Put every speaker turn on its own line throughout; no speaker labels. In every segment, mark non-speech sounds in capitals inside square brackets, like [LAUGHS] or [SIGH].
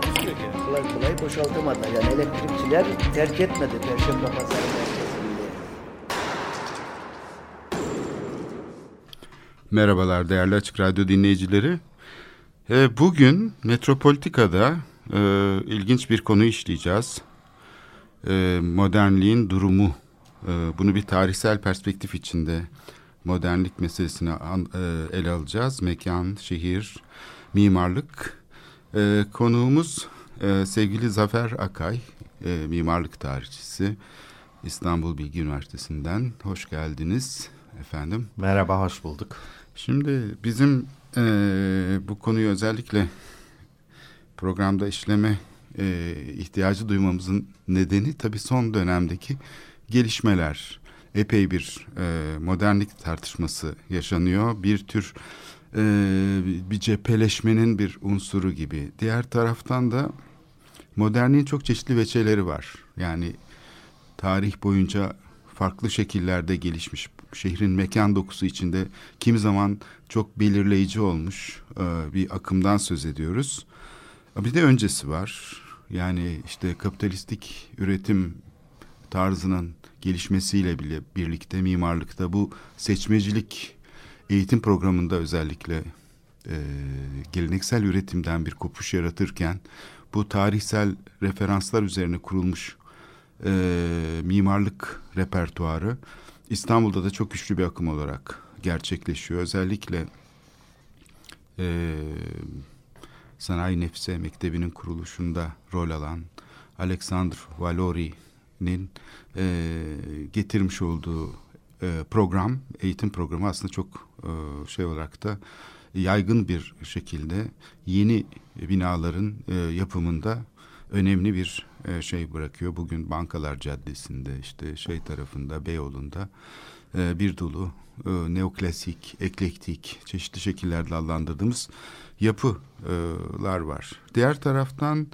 Takusuyor ki. Kolay kolay boşaltamadı. Yani elektrikçiler terk etmedi Perşembe Pazarı.
Merhabalar değerli Açık Radyo dinleyicileri. Ee, bugün Metropolitika'da e, ilginç bir konu işleyeceğiz. E, modernliğin durumu. E, bunu bir tarihsel perspektif içinde modernlik meselesini an, e, ele alacağız. Mekan, şehir, mimarlık. E, konuğumuz e, sevgili Zafer Akay, e, mimarlık tarihçisi. İstanbul Bilgi Üniversitesi'nden. Hoş geldiniz efendim.
Merhaba, hoş bulduk.
Şimdi bizim e, bu konuyu özellikle programda işleme e, ihtiyacı duymamızın nedeni tabii son dönemdeki gelişmeler. Epey bir e, modernlik tartışması yaşanıyor. Bir tür e, bir cepheleşmenin bir unsuru gibi. Diğer taraftan da modernliğin çok çeşitli veçeleri var. Yani tarih boyunca farklı şekillerde gelişmiş şehrin mekan dokusu içinde kimi zaman çok belirleyici olmuş e, bir akımdan söz ediyoruz. Bir de öncesi var. Yani işte kapitalistik üretim tarzının gelişmesiyle bile birlikte mimarlıkta bu seçmecilik eğitim programında özellikle e, geleneksel üretimden bir kopuş yaratırken bu tarihsel referanslar üzerine kurulmuş e, mimarlık repertuarı İstanbul'da da çok güçlü bir akım olarak gerçekleşiyor. Özellikle e, Sanayi Nefse Mektebi'nin kuruluşunda rol alan Alexander Valori'nin e, getirmiş olduğu program, eğitim programı aslında çok e, şey olarak da yaygın bir şekilde yeni binaların e, yapımında önemli bir e, şey bırakıyor. Bugün Bankalar Caddesi'nde işte şey tarafında Beyoğlu'nda e, bir dolu e, neoklasik, eklektik çeşitli şekillerde adlandırdığımız yapılar var. Diğer taraftan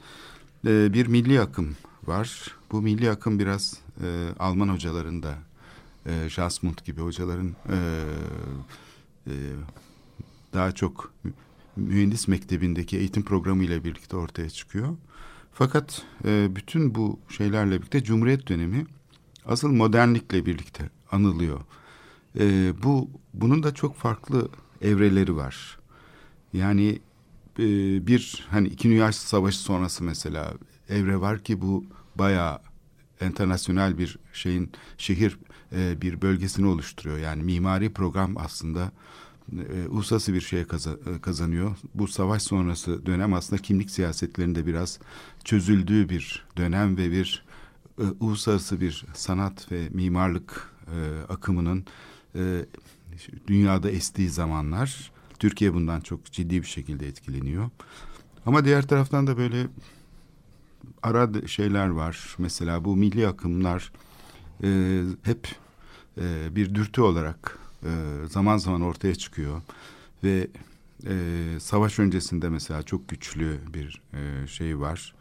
e, bir milli akım var. Bu milli akım biraz e, Alman hocaların da e, Jasmund gibi hocaların e, e, daha çok mühendis mektebindeki eğitim programı ile birlikte ortaya çıkıyor. Fakat e, bütün bu şeylerle birlikte Cumhuriyet dönemi asıl modernlikle birlikte anılıyor. E, bu bunun da çok farklı evreleri var. Yani e, bir hani iki Dünya Savaşı sonrası mesela evre var ki bu bayağı internasyonel bir şeyin şehir e, bir bölgesini oluşturuyor. Yani mimari program aslında e, uluslararası bir şeye e, kazanıyor. Bu savaş sonrası dönem aslında kimlik siyasetlerinde biraz çözüldüğü bir dönem ve bir uluslararası bir sanat ve mimarlık akımının dünyada estiği zamanlar. Türkiye bundan çok ciddi bir şekilde etkileniyor. Ama diğer taraftan da böyle ara şeyler var. Mesela bu milli akımlar e, hep e, bir dürtü olarak e, zaman zaman ortaya çıkıyor ve e, savaş öncesinde mesela çok güçlü bir e, şey var.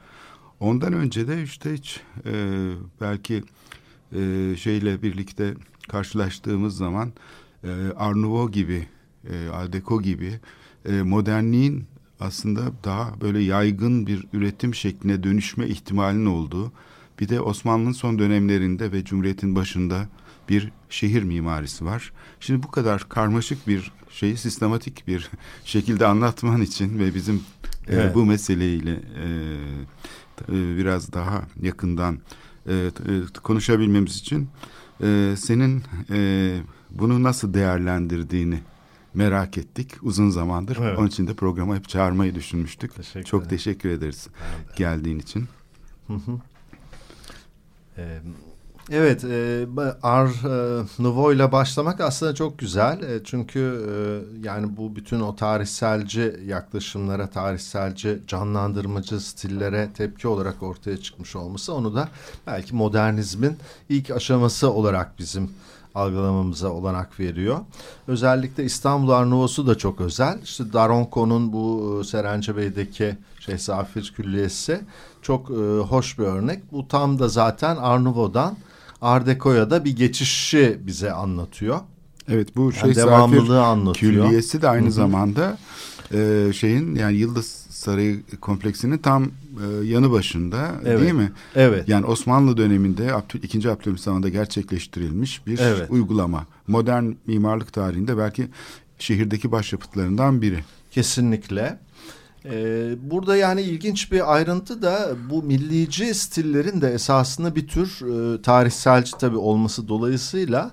Ondan önce de işte hiç e, belki e, şeyle birlikte karşılaştığımız zaman e, Nouveau gibi, e, Art Deco gibi e, modernliğin aslında daha böyle yaygın bir üretim şekline dönüşme ihtimalinin olduğu bir de Osmanlı'nın son dönemlerinde ve Cumhuriyet'in başında bir şehir mimarisi var. Şimdi bu kadar karmaşık bir şeyi sistematik bir [LAUGHS] şekilde anlatman için ve bizim evet. e, bu meseleyle e, e, biraz daha yakından e, e, konuşabilmemiz için e, senin e, bunu nasıl değerlendirdiğini merak ettik uzun zamandır. Evet. Onun için de programa hep çağırmayı düşünmüştük. Teşekkür Çok teşekkür ederiz geldiğin için. Hı hı.
Evet, e, Art e, Nouveau ile başlamak aslında çok güzel. E, çünkü e, yani bu bütün o tarihselci yaklaşımlara, tarihselci canlandırmacı stillere tepki olarak ortaya çıkmış olması onu da belki modernizmin ilk aşaması olarak bizim algılamamıza olanak veriyor. Özellikle İstanbul Arnavut'u da çok özel. İşte Daronco'nun bu Serencebe'deki şey Zafir Külliyesi çok e, hoş bir örnek. Bu tam da zaten Arnavut'dan Art Deco'ya da bir geçişi bize anlatıyor.
Evet bu şey
yani devamlılığı anlatıyor.
Külliyesi de aynı Hı-hı. zamanda e, şeyin yani Yıldız Sarayı kompleksinin tam e, yanı başında
evet.
değil mi?
Evet.
Yani Osmanlı döneminde Abdül, 2. Abdülhamit zamanında gerçekleştirilmiş bir evet. uygulama. Modern mimarlık tarihinde belki şehirdeki başyapıtlarından biri.
Kesinlikle. Ee, burada yani ilginç bir ayrıntı da bu millici stillerin de esasında bir tür e, tarihselci tabii olması dolayısıyla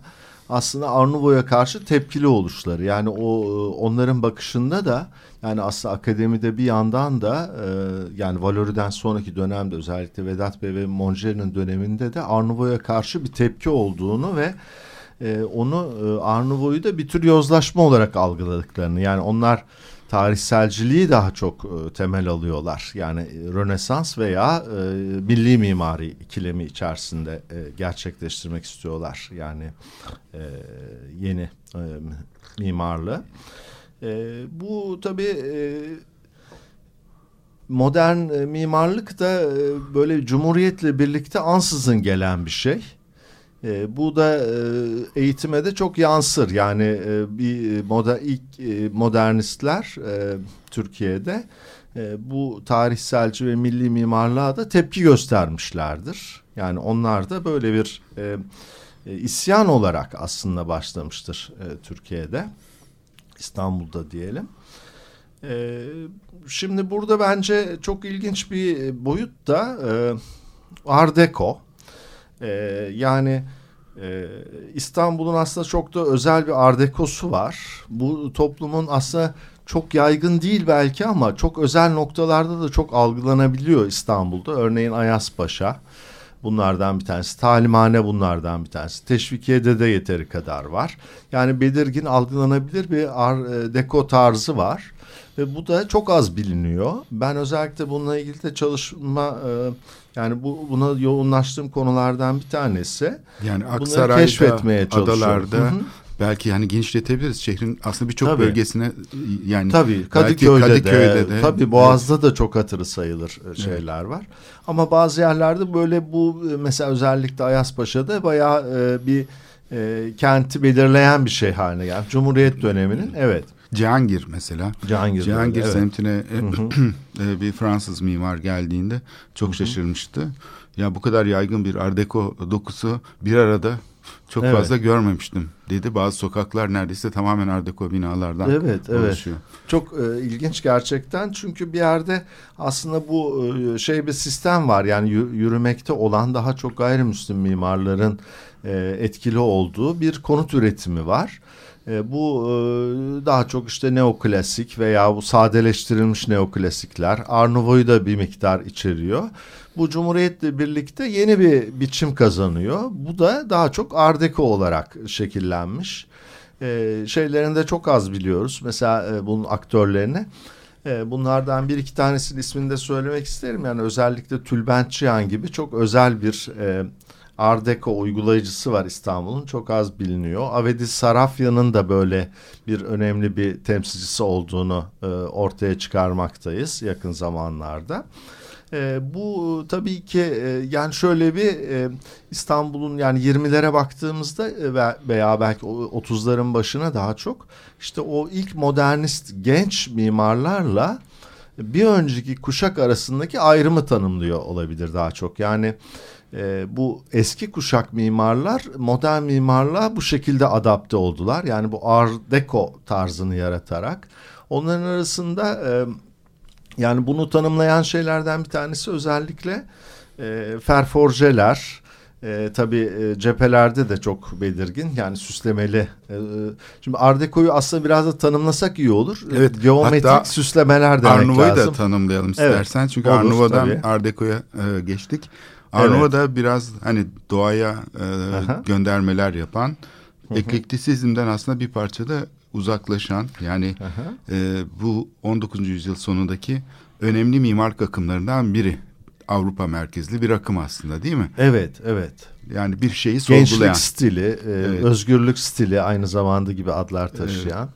aslında Arnavut'a karşı tepkili oluşları. Yani o e, onların bakışında da yani aslında akademide bir yandan da e, yani Valori'den sonraki dönemde özellikle Vedat Bey ve Monjeri'nin döneminde de Arnavut'a karşı bir tepki olduğunu ve e, onu e, Arnavut'u da bir tür yozlaşma olarak algıladıklarını yani onlar tarihselciliği daha çok e, temel alıyorlar. Yani Rönesans veya e, milli mimari ikilemi içerisinde e, gerçekleştirmek istiyorlar. Yani e, yeni e, mimarlığı. E, bu tabii e, modern e, mimarlık da e, böyle cumhuriyetle birlikte ansızın gelen bir şey. E, bu da e, eğitime de çok yansır. Yani e, bir moda ilk e, modernistler e, Türkiye'de e, bu tarihselci ve milli mimarlığa da tepki göstermişlerdir. Yani onlar da böyle bir e, e, isyan olarak aslında başlamıştır e, Türkiye'de. İstanbul'da diyelim. E, şimdi burada bence çok ilginç bir boyut da e, Art Deco. E, yani e, İstanbul'un aslında çok da özel bir Art Deco'su var. Bu toplumun aslında çok yaygın değil belki ama çok özel noktalarda da çok algılanabiliyor İstanbul'da. Örneğin Ayaspaşa bunlardan bir tanesi. Talimhane bunlardan bir tanesi. Teşvikiye'de de yeteri kadar var. Yani belirgin algılanabilir bir Art e, Deco tarzı var. Ve bu da çok az biliniyor. Ben özellikle bununla ilgili de çalışma e, yani bu buna yoğunlaştığım konulardan bir tanesi.
Yani Aksaray'da, keşfetmeye adalarda belki yani genişletebiliriz. Şehrin aslında birçok bölgesine yani
tabii Kadıköy'de, Kadıköy'de de, de tabii Boğaz'da evet. da çok hatırı sayılır e, şeyler evet. var. Ama bazı yerlerde böyle bu e, mesela özellikle Ayaspaşa'da bayağı e, bir e, kenti belirleyen bir şey haline geldi. Cumhuriyet döneminin evet.
Cihangir mesela.
Cihangir,
Cihangir evet. semtine [CLEARS THROAT] e, bir Fransız mimar geldiğinde çok Hı -hı. şaşırmıştı. Ya bu kadar yaygın bir Art Deco dokusu bir arada çok evet. fazla görmemiştim dedi. Bazı sokaklar neredeyse tamamen Art Deco binalardan
evet, oluşuyor. Evet. Çok e, ilginç gerçekten çünkü bir yerde aslında bu e, şey bir sistem var. Yani yürümekte olan daha çok gayrimüslim mimarların e, etkili olduğu bir konut üretimi var. E, bu e, daha çok işte neoklasik veya bu sadeleştirilmiş neoklasikler. Arnavut'u da bir miktar içeriyor. Bu Cumhuriyet'le birlikte yeni bir biçim kazanıyor. Bu da daha çok Art olarak şekillenmiş. E, şeylerinde çok az biliyoruz. Mesela e, bunun aktörlerini. E, bunlardan bir iki tanesinin ismini de söylemek isterim. Yani özellikle Tülbent Çiyan gibi çok özel bir e, Art Deco uygulayıcısı var İstanbul'un çok az biliniyor. Avedi Sarafya'nın da böyle bir önemli bir temsilcisi olduğunu e, ortaya çıkarmaktayız yakın zamanlarda. E, bu tabii ki e, yani şöyle bir e, İstanbul'un yani 20'lere baktığımızda e, veya belki 30'ların başına daha çok işte o ilk modernist genç mimarlarla bir önceki kuşak arasındaki ayrımı tanımlıyor olabilir daha çok. Yani e, bu eski kuşak mimarlar modern mimarlığa bu şekilde adapte oldular. Yani bu Art Deco tarzını yaratarak. Onların arasında e, yani bunu tanımlayan şeylerden bir tanesi özellikle e, ferforjeler, e, tabii e, cephelerde de çok belirgin yani süslemeli. E, şimdi Art Deco'yu aslında biraz da tanımlasak iyi olur. Evet. Geometrik süslemeler demek
Arnavut'u
lazım.
da tanımlayalım istersen. Evet, Çünkü Arnavut'dan Art Deco'ya e, geçtik. Arnavut da biraz hani doğaya e,
Aha.
göndermeler yapan, eklektisizmden aslında bir parça da uzaklaşan yani
Aha.
e, bu 19. yüzyıl sonundaki önemli mimarlık akımlarından biri. Avrupa merkezli bir akım aslında değil mi?
Evet, evet.
Yani bir şeyi sorgulayan.
Gençlik stili, e,
Evet.
özgürlük stili aynı zamanda gibi adlar taşıyan.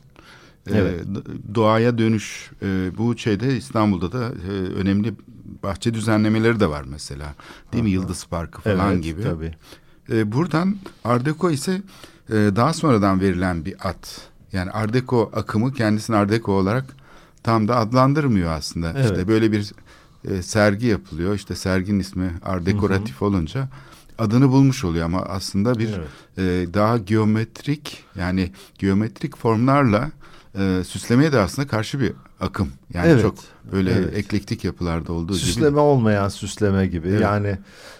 Ee,
Evet.
d- doğaya dönüş e, bu şeyde İstanbul'da da e, önemli bahçe düzenlemeleri de var mesela. Değil mi? Yıldız Parkı falan
evet,
gibi.
Tabii.
E, buradan Art Deco ise e, daha sonradan verilen bir ad. Yani Art Deco akımı kendisini Art Deco olarak tam da adlandırmıyor aslında.
Evet.
İşte böyle bir e, sergi yapılıyor. İşte serginin ismi Art Dekoratif olunca adını bulmuş oluyor ama aslında bir
Evet.
e, daha geometrik yani geometrik formlarla e, süslemeye de aslında karşı bir akım. Yani
Evet,
çok böyle
evet.
eklektik yapılarda olduğu gibi.
Süsleme olmayan süsleme gibi.
Evet.
Yani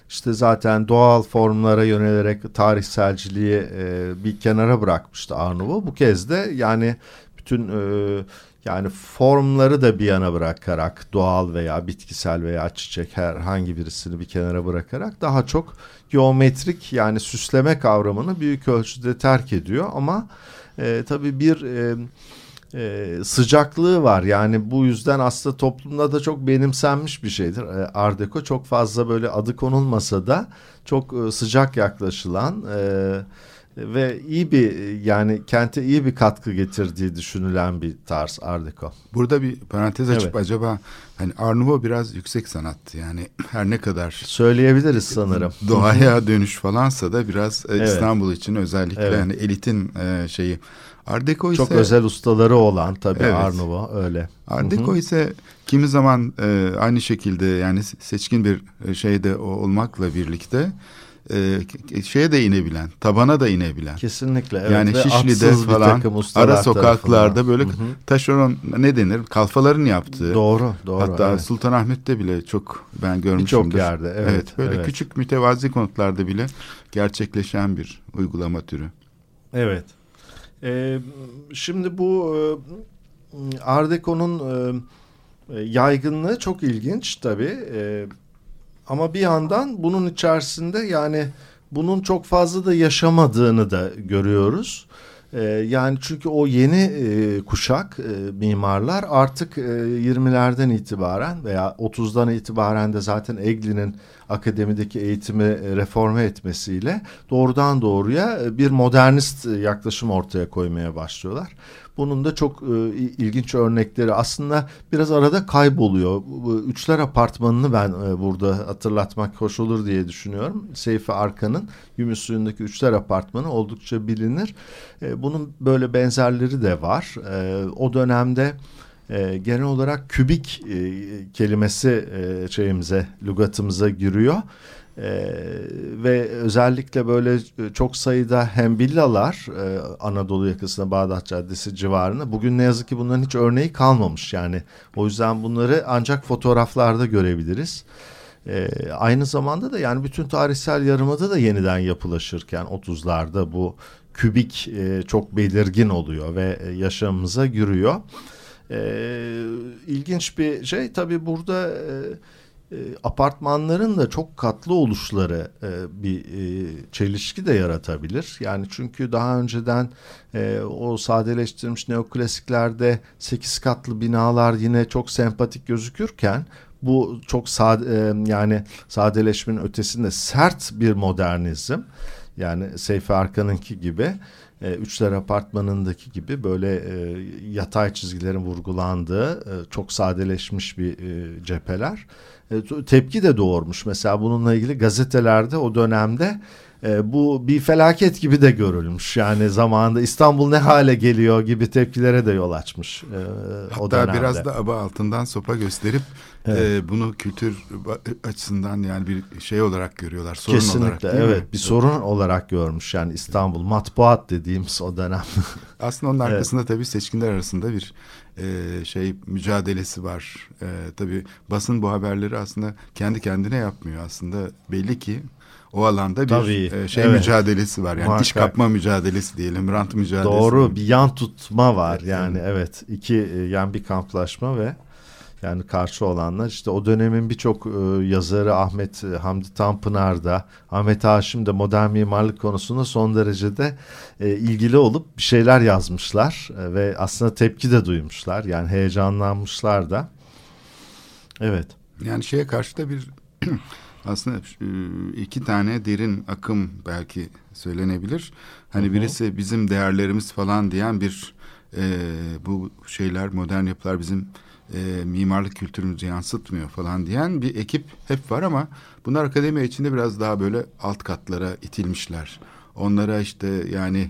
işte zaten doğal formlara yönelerek tarihselciliği e, bir kenara bırakmıştı Arnavut. Bu kez de yani bütün e, yani formları da bir yana bırakarak doğal veya bitkisel veya çiçek herhangi birisini bir kenara bırakarak daha çok geometrik yani süsleme kavramını büyük ölçüde terk ediyor ama e, tabii bir e, e, sıcaklığı var. Yani bu yüzden aslında toplumda da çok benimsenmiş bir şeydir. E, Art Deco çok fazla böyle adı konulmasa da çok e, sıcak yaklaşılan e, ve iyi bir yani kente iyi bir katkı getirdiği düşünülen bir tarz Art Deco.
Burada bir parantez açıp
Evet.
acaba hani Art Nouveau biraz yüksek sanattı. Yani [LAUGHS] her ne kadar
Söyleyebiliriz sanırım. [LAUGHS]
doğaya dönüş falansa da biraz e,
Evet.
İstanbul için özellikle
Evet.
hani elitin e, şeyi. Art Deco
Çok
ise
özel ustaları olan tabii
Evet.
Art Nouveau öyle.
Art Deco ise kimi zaman e, aynı şekilde yani seçkin bir şeyde olmakla birlikte e, şeye de inebilen, tabana da inebilen.
Kesinlikle evet.
yani
Ve
Şişli'de falan ara sokaklarda
tarafından.
böyle
Hı hı.
taşeron ne denir? Kalfaların yaptığı.
Doğru, doğru.
Hatta
evet.
Sultanahmet'te bile çok ben görmüşümdür.
Birçok yerde, evet,
böyle
evet.
küçük mütevazi konutlarda bile gerçekleşen bir uygulama türü.
Evet. Ee, şimdi bu e, Art Deco'nun e, yaygınlığı çok ilginç tabii. E, ama bir yandan bunun içerisinde yani bunun çok fazla da yaşamadığını da görüyoruz. E, yani çünkü o yeni e, kuşak e, mimarlar artık e, 20'lerden itibaren veya 30'dan itibaren de zaten Egli'nin akademideki eğitimi e, reforme etmesiyle doğrudan doğruya e, bir modernist e, yaklaşım ortaya koymaya başlıyorlar. Bunun da çok e, il- ilginç örnekleri aslında biraz arada kayboluyor. Üçler Apartmanı'nı ben e, burada hatırlatmak hoş olur diye düşünüyorum. Seyfi Arkan'ın Gümüşsuyu'ndaki Üçler Apartmanı oldukça bilinir. E, Bunun böyle benzerleri de var. E, O dönemde e, genel olarak kübik e, kelimesi e, şeyimize, lügatımıza giriyor. E, ve özellikle böyle e, çok sayıda hem villalar e, Anadolu yakasında Bağdat Caddesi civarında bugün ne yazık ki bunların hiç örneği kalmamış yani o yüzden bunları ancak fotoğraflarda görebiliriz. E, aynı zamanda da yani bütün tarihsel yarımada da yeniden yapılaşırken 30'larda bu kübik e, çok belirgin oluyor ve e, yaşamımıza giriyor. Ee, ilginç bir şey tabii burada e, e, apartmanların da çok katlı oluşları e, bir e, çelişki de yaratabilir. Yani çünkü daha önceden e, o sadeleştirilmiş neoklasiklerde 8 katlı binalar yine çok sempatik gözükürken bu çok sade, yani sadeleşmenin ötesinde sert bir modernizm yani Seyfi Arkan'ınki gibi e, Üçler Apartmanı'ndaki gibi böyle e, yatay çizgilerin vurgulandığı e, çok sadeleşmiş bir cepheler tepki de doğurmuş. Mesela bununla ilgili gazetelerde o dönemde e, bu bir felaket gibi de görülmüş. Yani zamanında İstanbul ne hale geliyor gibi tepkilere de yol açmış e, o
Hatta
dönemde.
biraz da aba altından sopa gösterip
Evet.
e, bunu kültür açısından yani bir şey olarak görüyorlar. Sorun olarak.
Kesinlikle
mi?
evet bir sorun olarak görmüş yani İstanbul matbuat dediğimiz o dönem.
Aslında onun [LAUGHS] arkasında tabii seçkinler arasında bir e, şey mücadelesi var. E, tabii basın bu haberleri aslında kendi kendine yapmıyor. Aslında belli ki o alanda bir
Tabii,
e, şey
evet.
mücadelesi var. Yani diş
Muhakkak.
kapma mücadelesi diyelim, rant mücadelesi.
Doğru bir yan tutma var
Evet,
yani evet iki e, yani bir kamplaşma ve Yani karşı olanlar işte o dönemin birçok e, yazarı Ahmet e, Hamdi Tanpınar da Ahmet Haşim de modern mimarlık konusunda son derecede e, ilgili olup bir şeyler yazmışlar e, ve aslında tepki de duymuşlar. Yani heyecanlanmışlar da. Evet.
Yani şeye karşı da bir [CLEARS THROAT] aslında iki tane derin akım belki söylenebilir. Hani
Hı hı.
birisi bizim değerlerimiz falan diyen bir e, bu şeyler modern yapılar bizim e, mimarlık kültürümüzü yansıtmıyor falan diyen bir ekip hep var ama bunlar akademi içinde biraz daha böyle alt katlara itilmişler. Onlara işte yani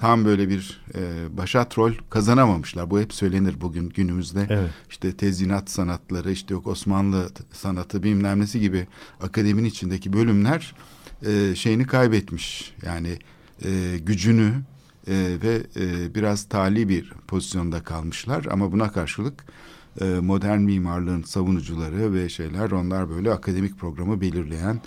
tam böyle bir e, başat rol kazanamamışlar. Bu hep söylenir bugün günümüzde.
Evet.
İşte tezyinat sanatları, işte yok Osmanlı sanatı bilmem nesi gibi akademinin içindeki bölümler e, şeyini kaybetmiş. Yani e, gücünü e, ve e, biraz tali bir pozisyonda kalmışlar. Ama buna karşılık modern mimarlığın savunucuları ve şeyler onlar böyle akademik programı belirleyen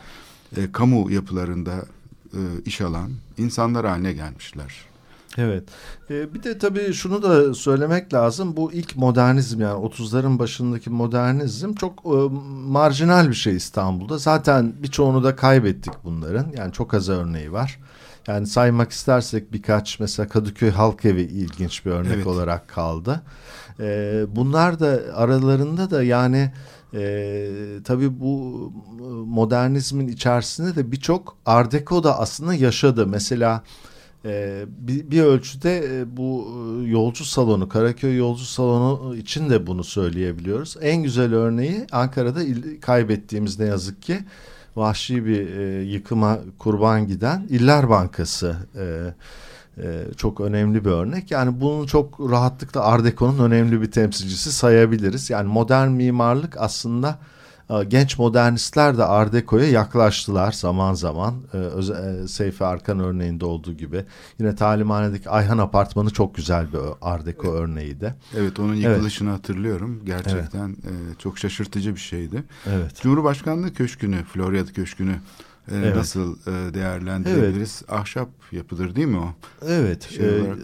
e, kamu yapılarında e, iş alan insanlar haline gelmişler.
Evet. Ee, bir de tabii şunu da söylemek lazım. Bu ilk modernizm yani 30'ların başındaki modernizm çok e, marjinal bir şey İstanbul'da. Zaten birçoğunu da kaybettik bunların. Yani çok az örneği var. Yani saymak istersek birkaç mesela Kadıköy Halk Evi ilginç bir örnek
Evet.
olarak kaldı. Ee, bunlar da aralarında da yani e, tabii bu e, modernizmin içerisinde de birçok Art Deco da aslında yaşadı. Mesela ee, bir, bir ölçüde e, bu e, yolcu salonu, Karaköy yolcu salonu için de bunu söyleyebiliyoruz. En güzel örneği Ankara'da kaybettiğimiz ne yazık ki vahşi bir e, yıkıma kurban giden İller Bankası. E, e, çok önemli bir örnek. Yani bunu çok rahatlıkla Art Deco'nun önemli bir temsilcisi sayabiliriz. Yani modern mimarlık aslında e, genç modernistler de Art Deco'ya yaklaştılar zaman zaman. E, öze- e, Seyfi Arkan örneğinde olduğu gibi. Yine talimhanedeki Ayhan Apartmanı çok güzel bir Art Deco örneği de.
Evet onun
Evet.
yıkılışını hatırlıyorum. Gerçekten e, çok şaşırtıcı bir şeydi.
Evet.
Cumhurbaşkanlığı Köşkü'nü, Florya Köşkü'nü e,
Evet.
nasıl e, değerlendirebiliriz? Ahşap yapıdır değil mi o?
Evet.
Şey
e,
olarak-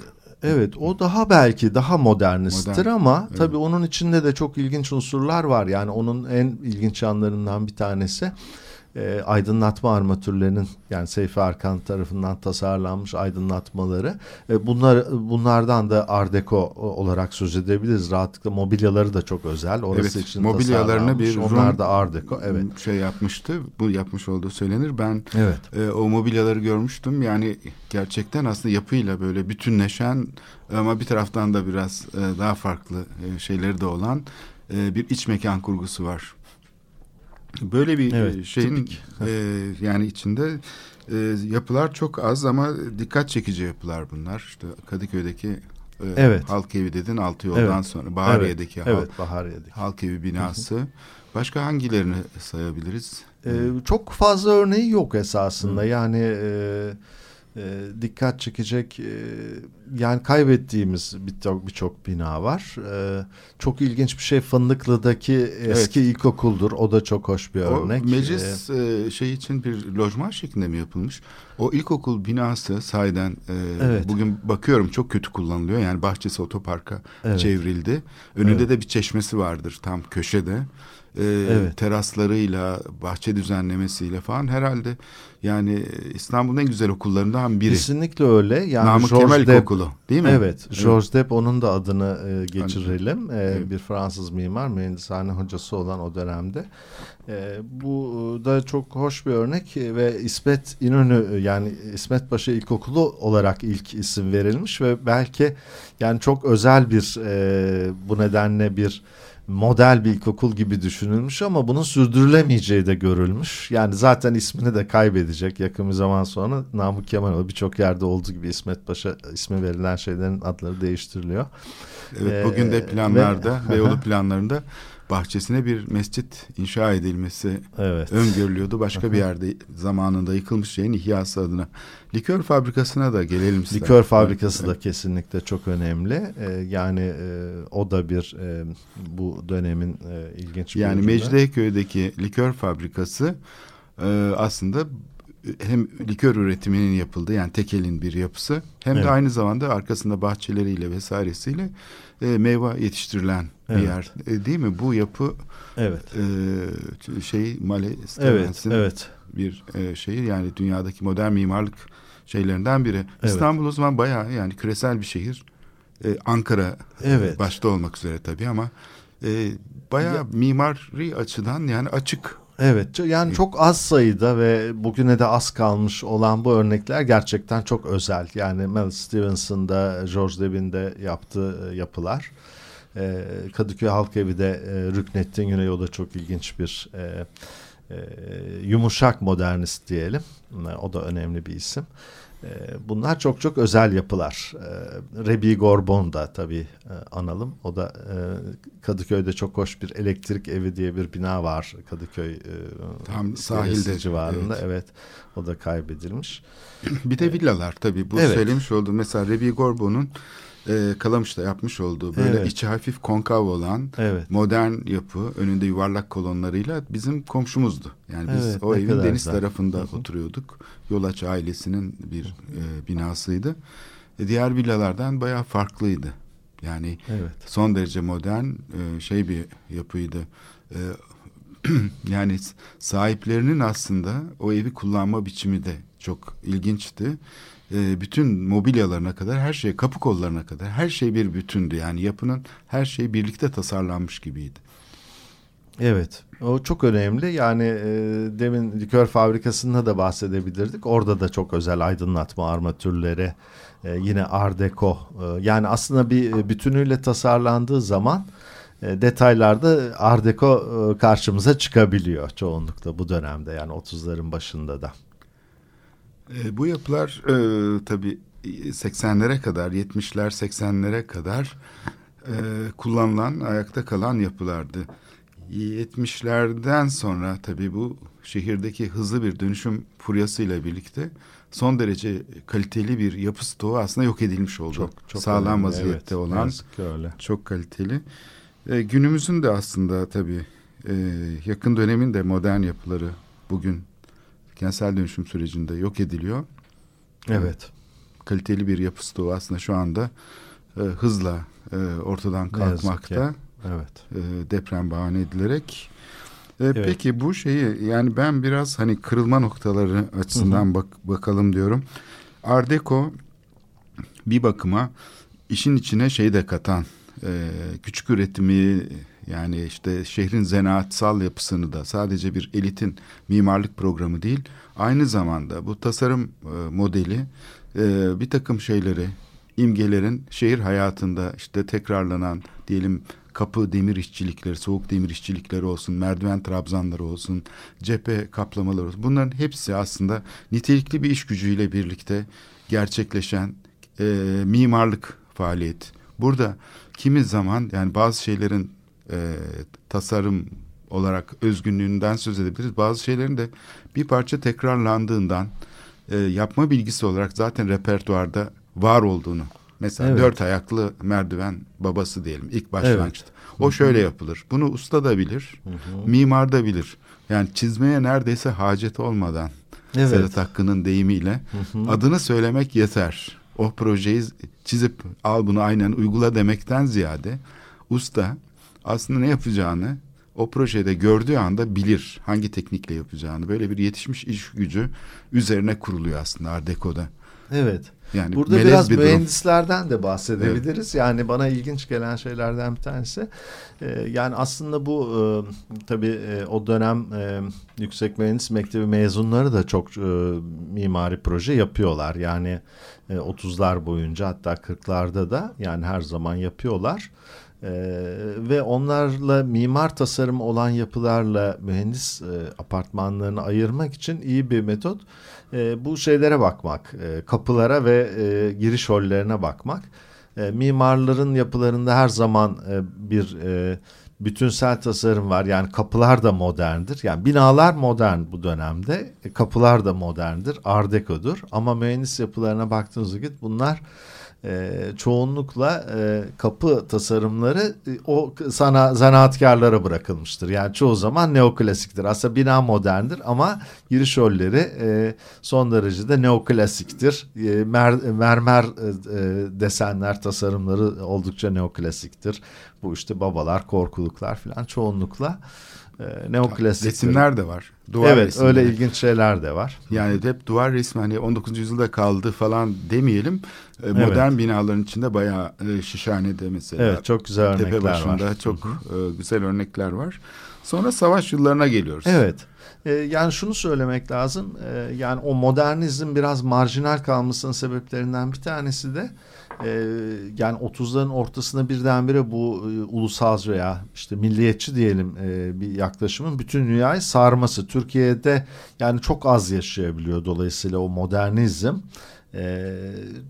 Evet o daha belki daha modernisttir
Modern,
ama
evet.
tabii onun içinde de çok ilginç unsurlar var. Yani onun en ilginç yanlarından bir tanesi e, aydınlatma armatürlerinin yani Seyfi Arkan tarafından tasarlanmış aydınlatmaları. E, bunlar bunlardan da Art Deco olarak söz edebiliriz. Rahatlıkla mobilyaları da çok özel. Orası
Evet,
için
mobilyalarını bir.
Onlar
Rum-
da Art Deco. Evet.
Şey yapmıştı. Bu yapmış olduğu söylenir. Ben
Evet.
e, o mobilyaları görmüştüm. Yani gerçekten aslında yapıyla böyle bütünleşen ama bir taraftan da biraz e, daha farklı e, şeyleri de olan e, bir iç mekan kurgusu var. Böyle bir
Evet,
e, şeyin e, yani içinde e, yapılar çok az ama dikkat çekici yapılar bunlar. İşte Kadıköy'deki e,
Evet.
halk evi dedin altı yoldan
Evet.
sonra Bahariye'deki
Evet,
halk,
evet Bahariye'deki.
halk evi binası. Başka hangilerini sayabiliriz?
Ee, çok fazla örneği yok esasında. Yani e, e, dikkat çekecek e, yani kaybettiğimiz birçok birçok bina var. E, çok ilginç bir şey Fındıklı'daki eski ilkokuldur. O da çok hoş bir örnek.
O meclis e, şey için bir lojman şeklinde mi yapılmış? O ilkokul binası sahiden e,
Evet.
bugün bakıyorum çok kötü kullanılıyor. Yani bahçesi otoparka
Evet.
çevrildi. Önünde
Evet.
de bir çeşmesi vardır tam köşede. E,
Evet.
Teraslarıyla, bahçe düzenlemesiyle falan herhalde yani İstanbul'un en güzel okullarından biri.
Kesinlikle öyle. Yani
Namık
Georges
Kemal
Depp-
İlkokulu değil mi?
Evet, Georges Depp onun da adını e, geçirelim. E,
Evet.
Bir Fransız mimar, mühendishane hocası olan o dönemde. E, bu da çok hoş bir örnek e, ve İsmet İnönü e, yani İsmet Paşa İlkokulu olarak ilk isim verilmiş ve belki yani çok özel bir e, bu nedenle bir model bir ilkokul gibi düşünülmüş ama bunun sürdürülemeyeceği de görülmüş. Yani zaten ismini de kaybedecek yakın bir zaman sonra Namık Kemal birçok yerde olduğu gibi İsmet Paşa ismi verilen şeylerin adları değiştiriliyor.
Evet, bugün
Ee,
de planlarda,
ve-
Beyoğlu planlarında bahçesine bir mescit inşa edilmesi
Evet.
öngörülüyordu. Başka bir yerde zamanında yıkılmış şeyin ihyası adına. Likör fabrikasına da gelelim istedim.
Likör fabrikası da kesinlikle çok önemli. Ee, yani e, o da bir e, bu dönemin e, ilginç bir
Yani. Mecidiyeköy'deki likör fabrikası e, aslında hem likör üretiminin yapıldığı yani tekelin bir yapısı hem
Evet.
de aynı zamanda arkasında bahçeleriyle vesairesiyle e, meyve yetiştirilen
Evet.
bir yer E, değil mi? Bu yapı
Evet.
e, şey Male
Evet,
Stevens'in
evet.
bir e, şehir yani dünyadaki modern mimarlık şeylerinden biri.
Evet.
İstanbul o zaman bayağı yani küresel bir şehir. E, Ankara
Evet.
başta olmak üzere tabii ama e, bayağı mimari açıdan yani açık.
Evet yani çok az sayıda ve bugüne de az kalmış olan bu örnekler gerçekten çok özel. Yani Mel Stevenson'da, George Debin'de yaptığı e, yapılar. Ee, Kadıköy Halk Evi de e, Rüknettin Güney o da çok ilginç bir e, e, yumuşak modernist diyelim. E, O da önemli bir isim. E, Bunlar çok çok özel yapılar. E, Rebi Gorbon da tabii e, analım. O da e, Kadıköy'de çok hoş bir elektrik evi diye bir bina var Kadıköy e,
Tam sahilde,
civarında.
evet.
Evet. O da kaybedilmiş.
Bir de villalar tabii. Bu
Evet.
söylemiş olduğum mesela Rebi Gorbo'nun e, Kalamış'ta yapmış olduğu böyle
Evet.
içi hafif konkav olan
Evet.
modern yapı önünde yuvarlak kolonlarıyla bizim komşumuzdu. Yani biz
Evet,
o evin deniz
güzel.
tarafında
Hı hı.
oturuyorduk. Yolaç ailesinin bir e, binasıydı. E, diğer villalardan bayağı farklıydı. Yani
Evet.
son derece modern e, şey bir yapıydı. E, [CLEARS THROAT] yani sahiplerinin aslında o evi kullanma biçimi de çok ilginçti. E, bütün mobilyalarına kadar her şey kapı kollarına kadar her şey bir bütündü. Yani yapının her şey birlikte tasarlanmış gibiydi.
Evet. O çok önemli. Yani e, demin likör fabrikasında da bahsedebilirdik. Orada da çok özel aydınlatma armatürleri, e, yine Art Deco. E, yani aslında bir e, bütünüyle tasarlandığı zaman e, detaylarda Art Deco e, karşımıza çıkabiliyor çoğunlukla bu dönemde yani 30'ların başında da.
E, bu yapılar e, tabii 80'lere kadar, 70'ler 80'lere kadar e, kullanılan, ayakta kalan yapılardı. 70'lerden sonra tabii bu şehirdeki hızlı bir dönüşüm furyasıyla birlikte son derece kaliteli bir yapı stoğu aslında yok edilmiş oldu. Sağlam
önemli,
vaziyette
evet.
Olan
öyle.
çok kaliteli. E, günümüzün de aslında tabii e, yakın dönemin de modern yapıları bugün kentsel dönüşüm sürecinde yok ediliyor.
Evet.
Kaliteli bir yapı stoğu aslında şu anda e, hızla e, ortadan kalkmakta.
Evet.
E, deprem bahane edilerek. E, Peki bu şeyi yani ben biraz hani kırılma noktaları açısından bak bakalım diyorum. Art Deco bir bakıma işin içine şey de katan e, küçük üretimi yani işte şehrin zanaatsal yapısını da sadece bir elitin mimarlık programı değil aynı zamanda bu tasarım e, modeli e, bir takım şeyleri imgelerin şehir hayatında işte tekrarlanan diyelim kapı demir işçilikleri, soğuk demir işçilikleri olsun, merdiven trabzanları olsun, cephe kaplamaları olsun. Bunların hepsi aslında nitelikli bir iş gücüyle birlikte gerçekleşen e, mimarlık faaliyeti. Burada kimi zaman yani bazı şeylerin e, tasarım olarak özgünlüğünden söz edebiliriz. Bazı şeylerin de bir parça tekrarlandığından e, yapma bilgisi olarak zaten repertuarda var olduğunu. Mesela
Evet.
dört ayaklı merdiven babası diyelim ilk başlangıçta. O şöyle yapılır. Bunu usta da bilir, mimar da bilir. Yani çizmeye neredeyse hacet olmadan
Evet.
Sedat Hakkı'nın deyimiyle adını söylemek yeter. O projeyi çizip al bunu aynen uygula demekten ziyade usta aslında ne yapacağını o projede gördüğü anda bilir hangi teknikle yapacağını. Böyle bir yetişmiş iş gücü üzerine kuruluyor aslında Art Deco'da.
Evet.
Yani
Burada biraz
bir durum.
mühendislerden de bahsedebiliriz. Yani bana ilginç gelen şeylerden bir tanesi. e, yani aslında bu e, tabii e, o dönem e, yüksek mühendis mektebi mezunları da çok e, mimari proje yapıyorlar. Yani e, 30'lar boyunca hatta 40'larda da yani her zaman yapıyorlar. Ee, ve onlarla mimar tasarım olan yapılarla mühendis e, apartmanlarını ayırmak için iyi bir metot e, bu şeylere bakmak, e, kapılara ve e, giriş hollerine bakmak. E, mimarların yapılarında her zaman e, bir e, bütünsel tasarım var. Yani kapılar da moderndir. Yani binalar modern bu dönemde. E, kapılar da moderndir. Art Deco'dur. Ama mühendis yapılarına baktığınız vakit bunlar e, çoğunlukla e, kapı tasarımları e, o sana zanaatkarlara bırakılmıştır. Yani çoğu zaman neoklasiktir. Aslında bina moderndir ama giriş rolleri e, son derecede neoklasiktir. E, mer, mermer e, e, desenler tasarımları oldukça neoklasiktir. Bu işte babalar, korkuluklar falan çoğunlukla e, neoklasik.
Resimler de var. Duvar
evet
resimleri.
öyle ilginç şeyler de var.
Yani hep duvar resmi hani 19. yüzyılda kaldı falan demeyelim. E, Modern binaların içinde bayağı e, Şişhane'de mesela.
Evet çok güzel örnekler
Tepe başında
var.
çok e, güzel örnekler var. Sonra savaş yıllarına geliyoruz.
Evet. Ee, yani şunu söylemek lazım. Ee, yani o modernizm biraz marjinal kalmasının sebeplerinden bir tanesi de e, yani 30'ların ortasında birdenbire bu e, ulusalcı veya işte milliyetçi diyelim e, bir yaklaşımın bütün dünyayı sarması. Türkiye'de yani çok az yaşayabiliyor dolayısıyla o modernizm.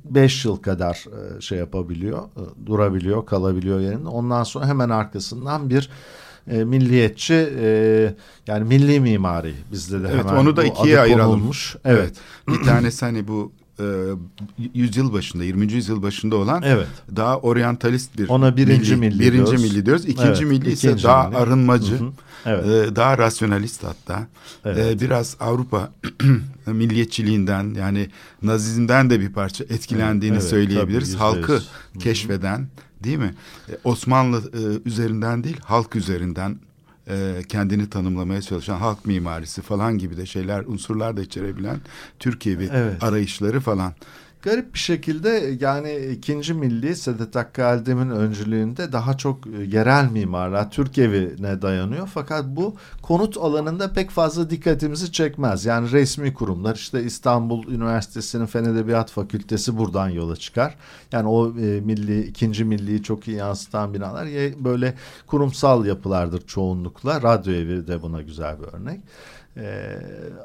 5 yıl kadar e, şey yapabiliyor, e, durabiliyor, kalabiliyor yerinde. Ondan sonra hemen arkasından bir e, milliyetçi e, yani milli mimari bizde de
Evet
hemen
onu da ikiye ayıralım.
konulmuş. Evet.
Bir tanesi hani bu e, yüzyıl başında 20. yüzyıl başında olan
Evet.
daha oryantalist bir
Ona birinci milli
birinci
diyoruz.
milli diyoruz. İkinci
Evet,
milli ise
ikinci
daha
milli.
arınmacı.
Hı hı. Evet.
e, daha rasyonalist hatta.
Evet.
E, biraz Avrupa [CLEARS THROAT] milliyetçiliğinden yani Nazizmden de bir parça etkilendiğini
Evet,
söyleyebiliriz.
tabii,
Halkı.
Hı hı.
keşfeden değil mi? E, Osmanlı e, üzerinden değil halk üzerinden e, kendini tanımlamaya çalışan halk mimarisi falan gibi de şeyler unsurlar da içerebilen Türkiye'vi
Evet.
arayışları falan.
Garip bir şekilde yani ikinci milli Sedat Hakkı öncülüğünde daha çok e, yerel mimarlar Türk evine dayanıyor. Fakat bu konut alanında pek fazla dikkatimizi çekmez. Yani resmi kurumlar işte İstanbul Üniversitesi'nin Fen Edebiyat Fakültesi buradan yola çıkar. Yani o e, milli ikinci milliyi çok iyi yansıtan binalar böyle kurumsal yapılardır çoğunlukla. Radyo evi de buna güzel bir örnek. Ee,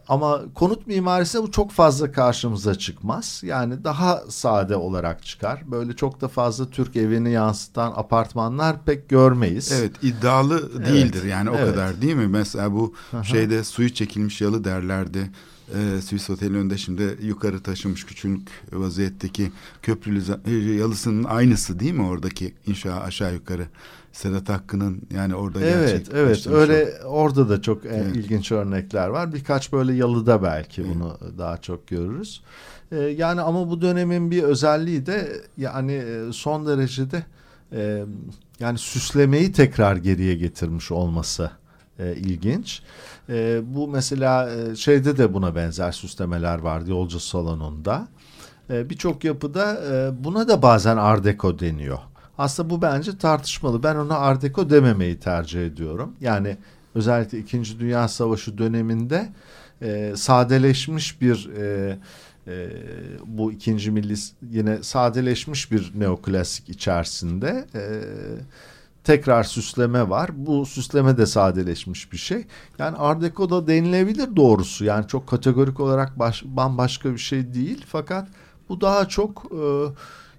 ama konut mimarisinde bu çok fazla karşımıza çıkmaz. Yani daha sade olarak çıkar. Böyle çok da fazla Türk evini yansıtan apartmanlar pek görmeyiz.
Evet iddialı değildir yani o
evet.
kadar değil mi? Mesela bu şeyde suyu çekilmiş yalı derlerdi. Ee, Swiss Otel'in önünde şimdi yukarı taşınmış küçük vaziyetteki köprülü e, yalısının aynısı değil mi oradaki inşa aşağı yukarı? Sedat Hakkı'nın yani orada
Evet,
gerçek
evet. Öyle orada da çok e,
Evet.
ilginç örnekler var. Birkaç böyle yalıda belki bunu daha çok görürüz. E, yani ama bu dönemin bir özelliği de yani e, son derecede e, yani süslemeyi tekrar geriye getirmiş olması e, ilginç. E, bu mesela e, şeyde de buna benzer süslemeler vardı yolcu salonunda. E, Birçok yapıda e, buna da bazen Art Deco deniyor. Aslında bu bence tartışmalı. Ben ona Art Deco dememeyi tercih ediyorum. Yani özellikle İkinci Dünya Savaşı döneminde e, sadeleşmiş bir e, e, bu ikinci milli yine sadeleşmiş bir neoklasik içerisinde e, tekrar süsleme var. Bu süsleme de sadeleşmiş bir şey. Yani Art Deco da denilebilir doğrusu. Yani çok kategorik olarak baş, bambaşka bir şey değil. Fakat bu daha çok e,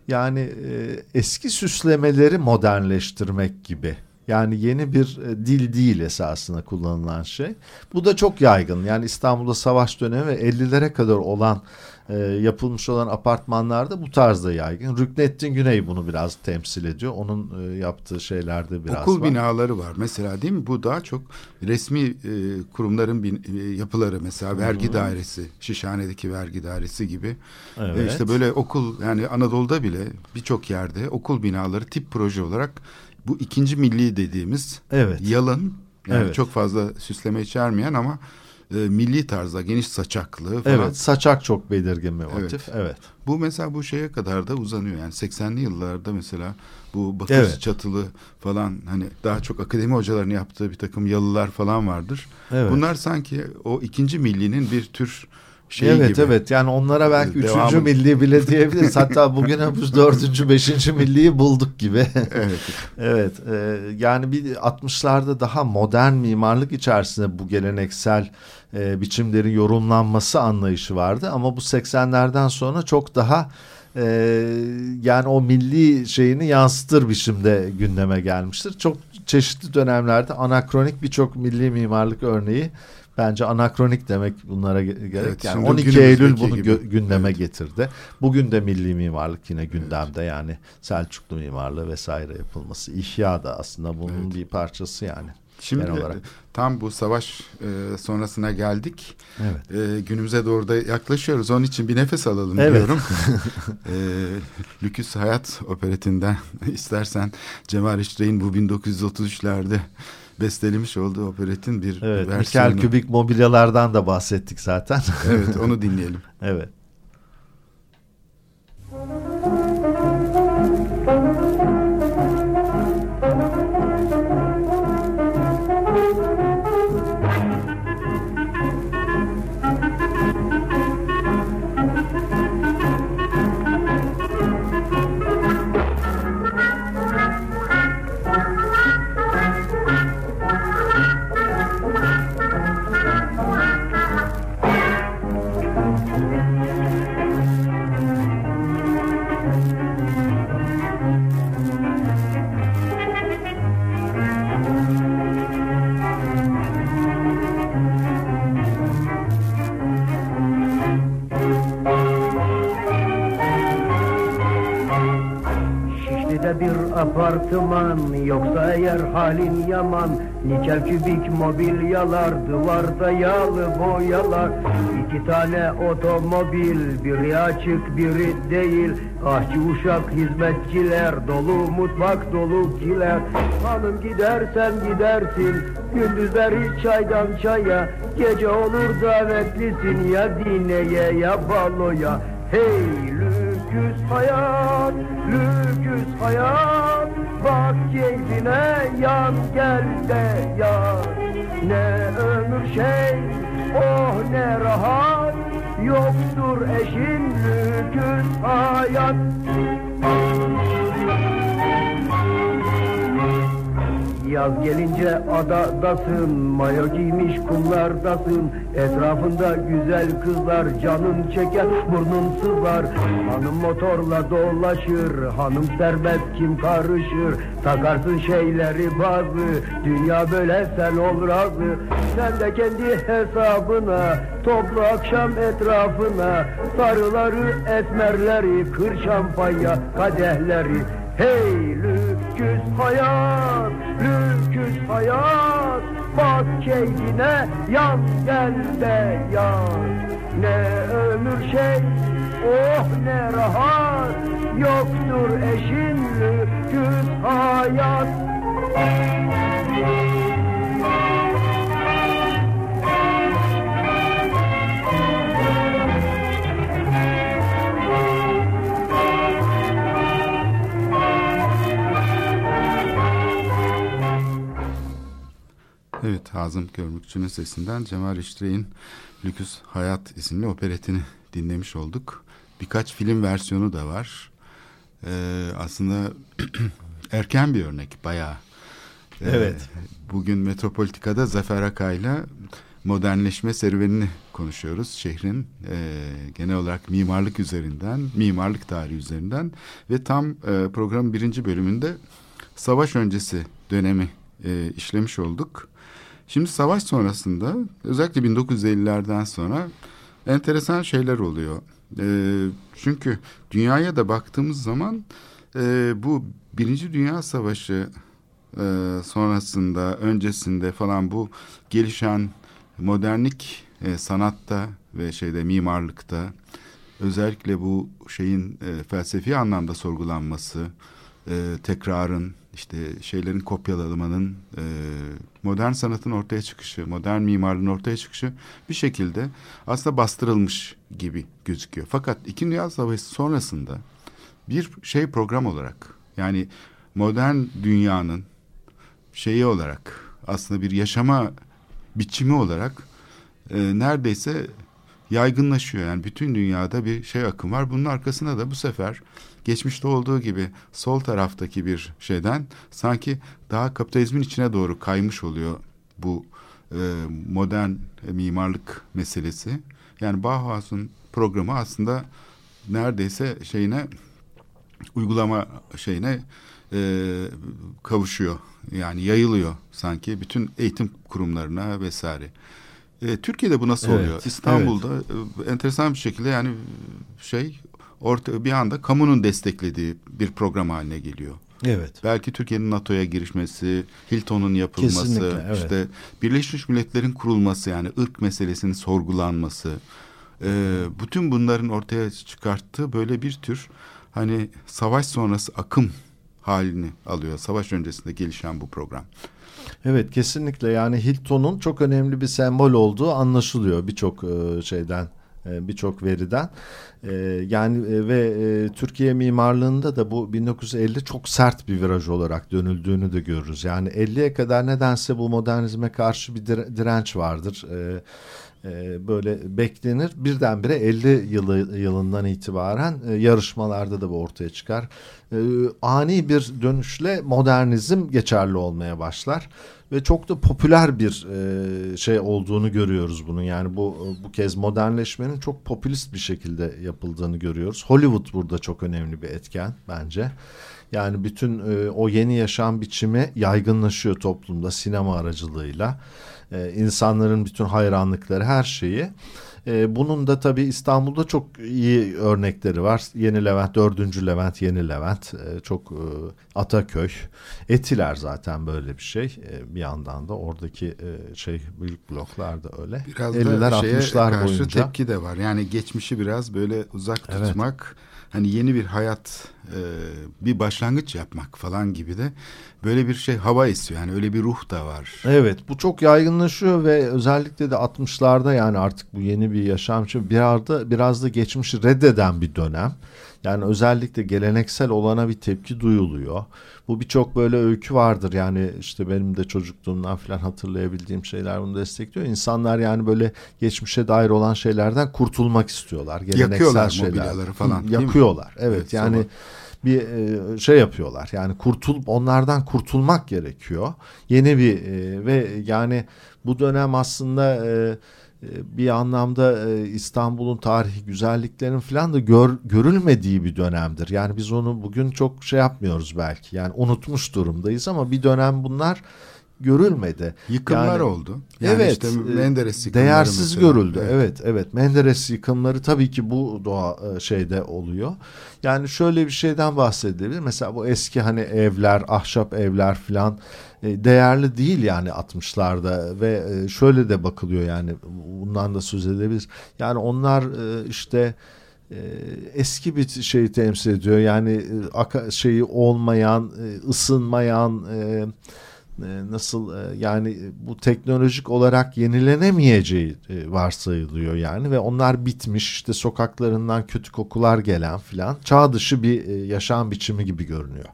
yani e, eski süslemeleri modernleştirmek gibi. Yani yeni bir e, dil değil esasında kullanılan şey. Bu da çok yaygın. Yani İstanbul'da savaş dönemi ve 50'lere kadar olan e, yapılmış olan apartmanlarda bu tarzda yaygın. Rüknettin Güney bunu biraz temsil ediyor. Onun e, yaptığı şeylerde biraz
Okul
var.
binaları var mesela değil mi? Bu daha çok resmi e, kurumların bin, e, yapıları mesela vergi dairesi, Şişhane'deki vergi dairesi gibi.
Evet.
E, işte böyle okul yani Anadolu'da bile birçok yerde okul binaları tip proje olarak bu ikinci milli dediğimiz
Evet.
yalın yani
Evet.
çok fazla süsleme içermeyen ama e, milli tarzda geniş saçaklı falan.
Evet, saçak çok belirgin bir motif. Evet.
Bu mesela bu şeye kadar da uzanıyor. Yani 80'li yıllarda mesela bu bakır
Evet.
çatılı falan hani daha çok akademi hocalarının yaptığı bir takım yalılar falan vardır.
Evet.
Bunlar sanki o ikinci millinin bir tür şeyi
evet
gibi.
evet yani onlara belki
Devamı-
üçüncü milli bile diyebiliriz. Hatta bugüne [LAUGHS] biz dördüncü, beşinci milliyi bulduk gibi.
Evet.
evet e, yani bir 60'larda daha modern mimarlık içerisinde bu geleneksel e, biçimlerin yorumlanması anlayışı vardı. Ama bu 80'lerden sonra çok daha e, yani o milli şeyini yansıtır biçimde gündeme gelmiştir. Çok çeşitli dönemlerde anakronik birçok milli mimarlık örneği bence anakronik demek bunlara ge- gerek.
Evet,
yani
şimdi
12 Eylül bunu
gibi.
gündeme getirdi. Bugün de milli mimarlık yine gündemde yani Selçuklu mimarlığı vesaire yapılması. İhya da aslında bunun bir parçası yani.
Şimdi
olarak.
tam bu savaş e, sonrasına geldik.
Evet.
E, günümüze doğru da yaklaşıyoruz. Onun için bir nefes alalım
Evet.
diyorum. [LAUGHS] e, Lüküs Hayat operetinden [LAUGHS] istersen Cemal İşrey'in bu 1933'lerde bestelemiş olduğu operetin bir
Evet,
versiyonu.
nikel kübik mobilyalardan da bahsettik zaten.
Evet onu [LAUGHS] dinleyelim.
evet.
Şişli'de apartman yoksa eğer halin yaman Nikel kübik mobilyalar duvarda yağlı boyalar. İki tane otomobil biri açık biri değil. Ahçı uşak hizmetçiler dolu mutfak dolu kiler. Hanım gidersen gidersin gündüzleri çaydan çaya. Gece olur davetlisin ya dineye ya baloya. Hey lüküs hayat, lüküs hayat Bak keyfine yan gel de yar. Ne ömür şey, oh ne rahat. Yoktur eşin lüküs hayat Yaz gelince adadasın, mayo giymiş kumlardasın Etrafında güzel kızlar, canın çeker, burnun sızlar. Hanım motorla dolaşır, hanım serbest kim karışır? Takarsın şeyleri bazı, dünya böyle sen ol razı. Sen de kendi hesabına, toplu akşam etrafına Sarıları, esmerleri, kır şampanya kadehleri Hey lüküs hayat, lüküs hayat. Bak keyfine yan gel de yan Ne ömür şey, oh ne rahat. Yoktur eşin lüküs hayat
Evet Hazım Körmükçü'nün sesinden Cemal İşrey'in Lüküs Hayat isimli operetini dinlemiş olduk. Birkaç film versiyonu da var. Ee, aslında [CLEARS THROAT] erken bir örnek bayağı. Ee,
Evet.
Bugün Metropolitika'da Zafer Akay'la modernleşme serüvenini konuşuyoruz. Şehrin e, genel olarak mimarlık üzerinden, mimarlık tarihi üzerinden ve tam e, programın birinci bölümünde savaş öncesi dönemi e, işlemiş olduk. Şimdi savaş sonrasında özellikle 1950'lerden sonra enteresan şeyler oluyor. E, çünkü dünyaya da baktığımız zaman e, bu Birinci Dünya Savaşı e, sonrasında, öncesinde falan bu gelişen modernlik e, sanatta ve şeyde mimarlıkta özellikle bu şeyin e, felsefi anlamda sorgulanması, e, tekrarın işte şeylerin kopyalamanın e, modern sanatın ortaya çıkışı, modern mimarlığın ortaya çıkışı bir şekilde aslında bastırılmış gibi gözüküyor. Fakat İkinci Dünya Savaşı sonrasında bir şey program olarak yani modern dünyanın şeyi olarak aslında bir yaşama biçimi olarak e, neredeyse yaygınlaşıyor. Yani bütün dünyada bir şey akım var. Bunun arkasında da bu sefer geçmişte olduğu gibi sol taraftaki bir şeyden sanki daha kapitalizmin içine doğru kaymış oluyor bu e, modern mimarlık meselesi. Yani Bauhaus'un programı aslında neredeyse şeyine uygulama şeyine e, kavuşuyor. Yani yayılıyor sanki bütün eğitim kurumlarına vesaire. E, Türkiye'de bu nasıl
Evet,
oluyor? İstanbul'da e, enteresan bir şekilde yani şey orta bir anda kamunun desteklediği bir program haline geliyor.
Evet.
Belki Türkiye'nin NATO'ya girişmesi, Hilton'un yapılması,
Kesinlikle, evet.
işte Birleşmiş Milletler'in kurulması yani ırk meselesinin sorgulanması. e, bütün bunların ortaya çıkarttığı böyle bir tür hani savaş sonrası akım halini alıyor. Savaş öncesinde gelişen bu program.
Evet kesinlikle yani Hilton'un çok önemli bir sembol olduğu anlaşılıyor birçok e, şeyden birçok veriden E, yani e, ve e, Türkiye mimarlığında da bu 1950 çok sert bir viraj olarak dönüldüğünü de görürüz. Yani 50'ye kadar nedense bu modernizme karşı bir dire- direnç vardır. E, e, böyle beklenir. Birdenbire 50 yılı yılından itibaren e, yarışmalarda da bu ortaya çıkar. E, ani bir dönüşle modernizm geçerli olmaya başlar ve çok da popüler bir e, şey olduğunu görüyoruz bunun. Yani bu bu kez modernleşmenin çok popülist bir şekilde yapıldığını görüyoruz. Hollywood burada çok önemli bir etken bence. Yani bütün e, o yeni yaşam biçimi yaygınlaşıyor toplumda sinema aracılığıyla. E, insanların bütün hayranlıkları her şeyi. E, bunun da tabii İstanbul'da çok iyi örnekleri var. Yeni Levent, 4. Levent, Yeni Levent, e, çok e, Ataköy, Etiler zaten böyle bir şey. E, bir yandan da oradaki e, şey büyük bloklar da öyle.
Biraz
50'ler
da şeye
60'lar
karşı
boyunca.
tepki de var. Yani geçmişi biraz böyle uzak
Evet.
Hani yeni bir hayat, e, bir başlangıç yapmak falan gibi de böyle bir şey hava esiyor. Yani öyle bir ruh da var.
Evet bu çok yaygınlaşıyor ve özellikle de 60'larda yani artık bu yeni bir yaşam için biraz da, biraz da geçmişi reddeden bir dönem. Yani özellikle geleneksel olana bir tepki duyuluyor. Bu birçok böyle öykü vardır yani işte benim de çocukluğumdan falan hatırlayabildiğim şeyler bunu destekliyor. İnsanlar yani böyle geçmişe dair olan şeylerden kurtulmak istiyorlar. Geleneksel
Yakıyorlar
şeyler.
mobilyaları falan?
Yakıyorlar evet,
Evet,
yani
sabah.
bir e, şey yapıyorlar. Yani kurtul onlardan kurtulmak gerekiyor. Yeni bir e, ve yani bu dönem aslında e, bir anlamda e, İstanbul'un tarihi güzelliklerin falan da gör, görülmediği bir dönemdir. Yani biz onu bugün çok şey yapmıyoruz belki. Yani unutmuş durumdayız ama bir dönem bunlar görülmedi.
Yıkımlar
Yani-
oldu. Yani
evet.
işte
e,
Menderes
Değersiz
mesela.
görüldü. Evet. evet Menderes yıkımları tabii ki bu doğa e, şeyde oluyor. Yani şöyle bir şeyden bahsedebilir. Mesela bu eski hani evler, ahşap evler filan e, değerli değil yani 60'larda ve şöyle de bakılıyor yani bundan da söz edebiliriz. Yani onlar işte eski bir şeyi temsil ediyor. Yani şeyi olmayan, ısınmayan, e, nasıl e, yani e, bu teknolojik olarak yenilenemeyeceği e, varsayılıyor yani ve onlar bitmiş işte sokaklarından kötü kokular gelen filan çağ dışı bir e, yaşam biçimi gibi görünüyor.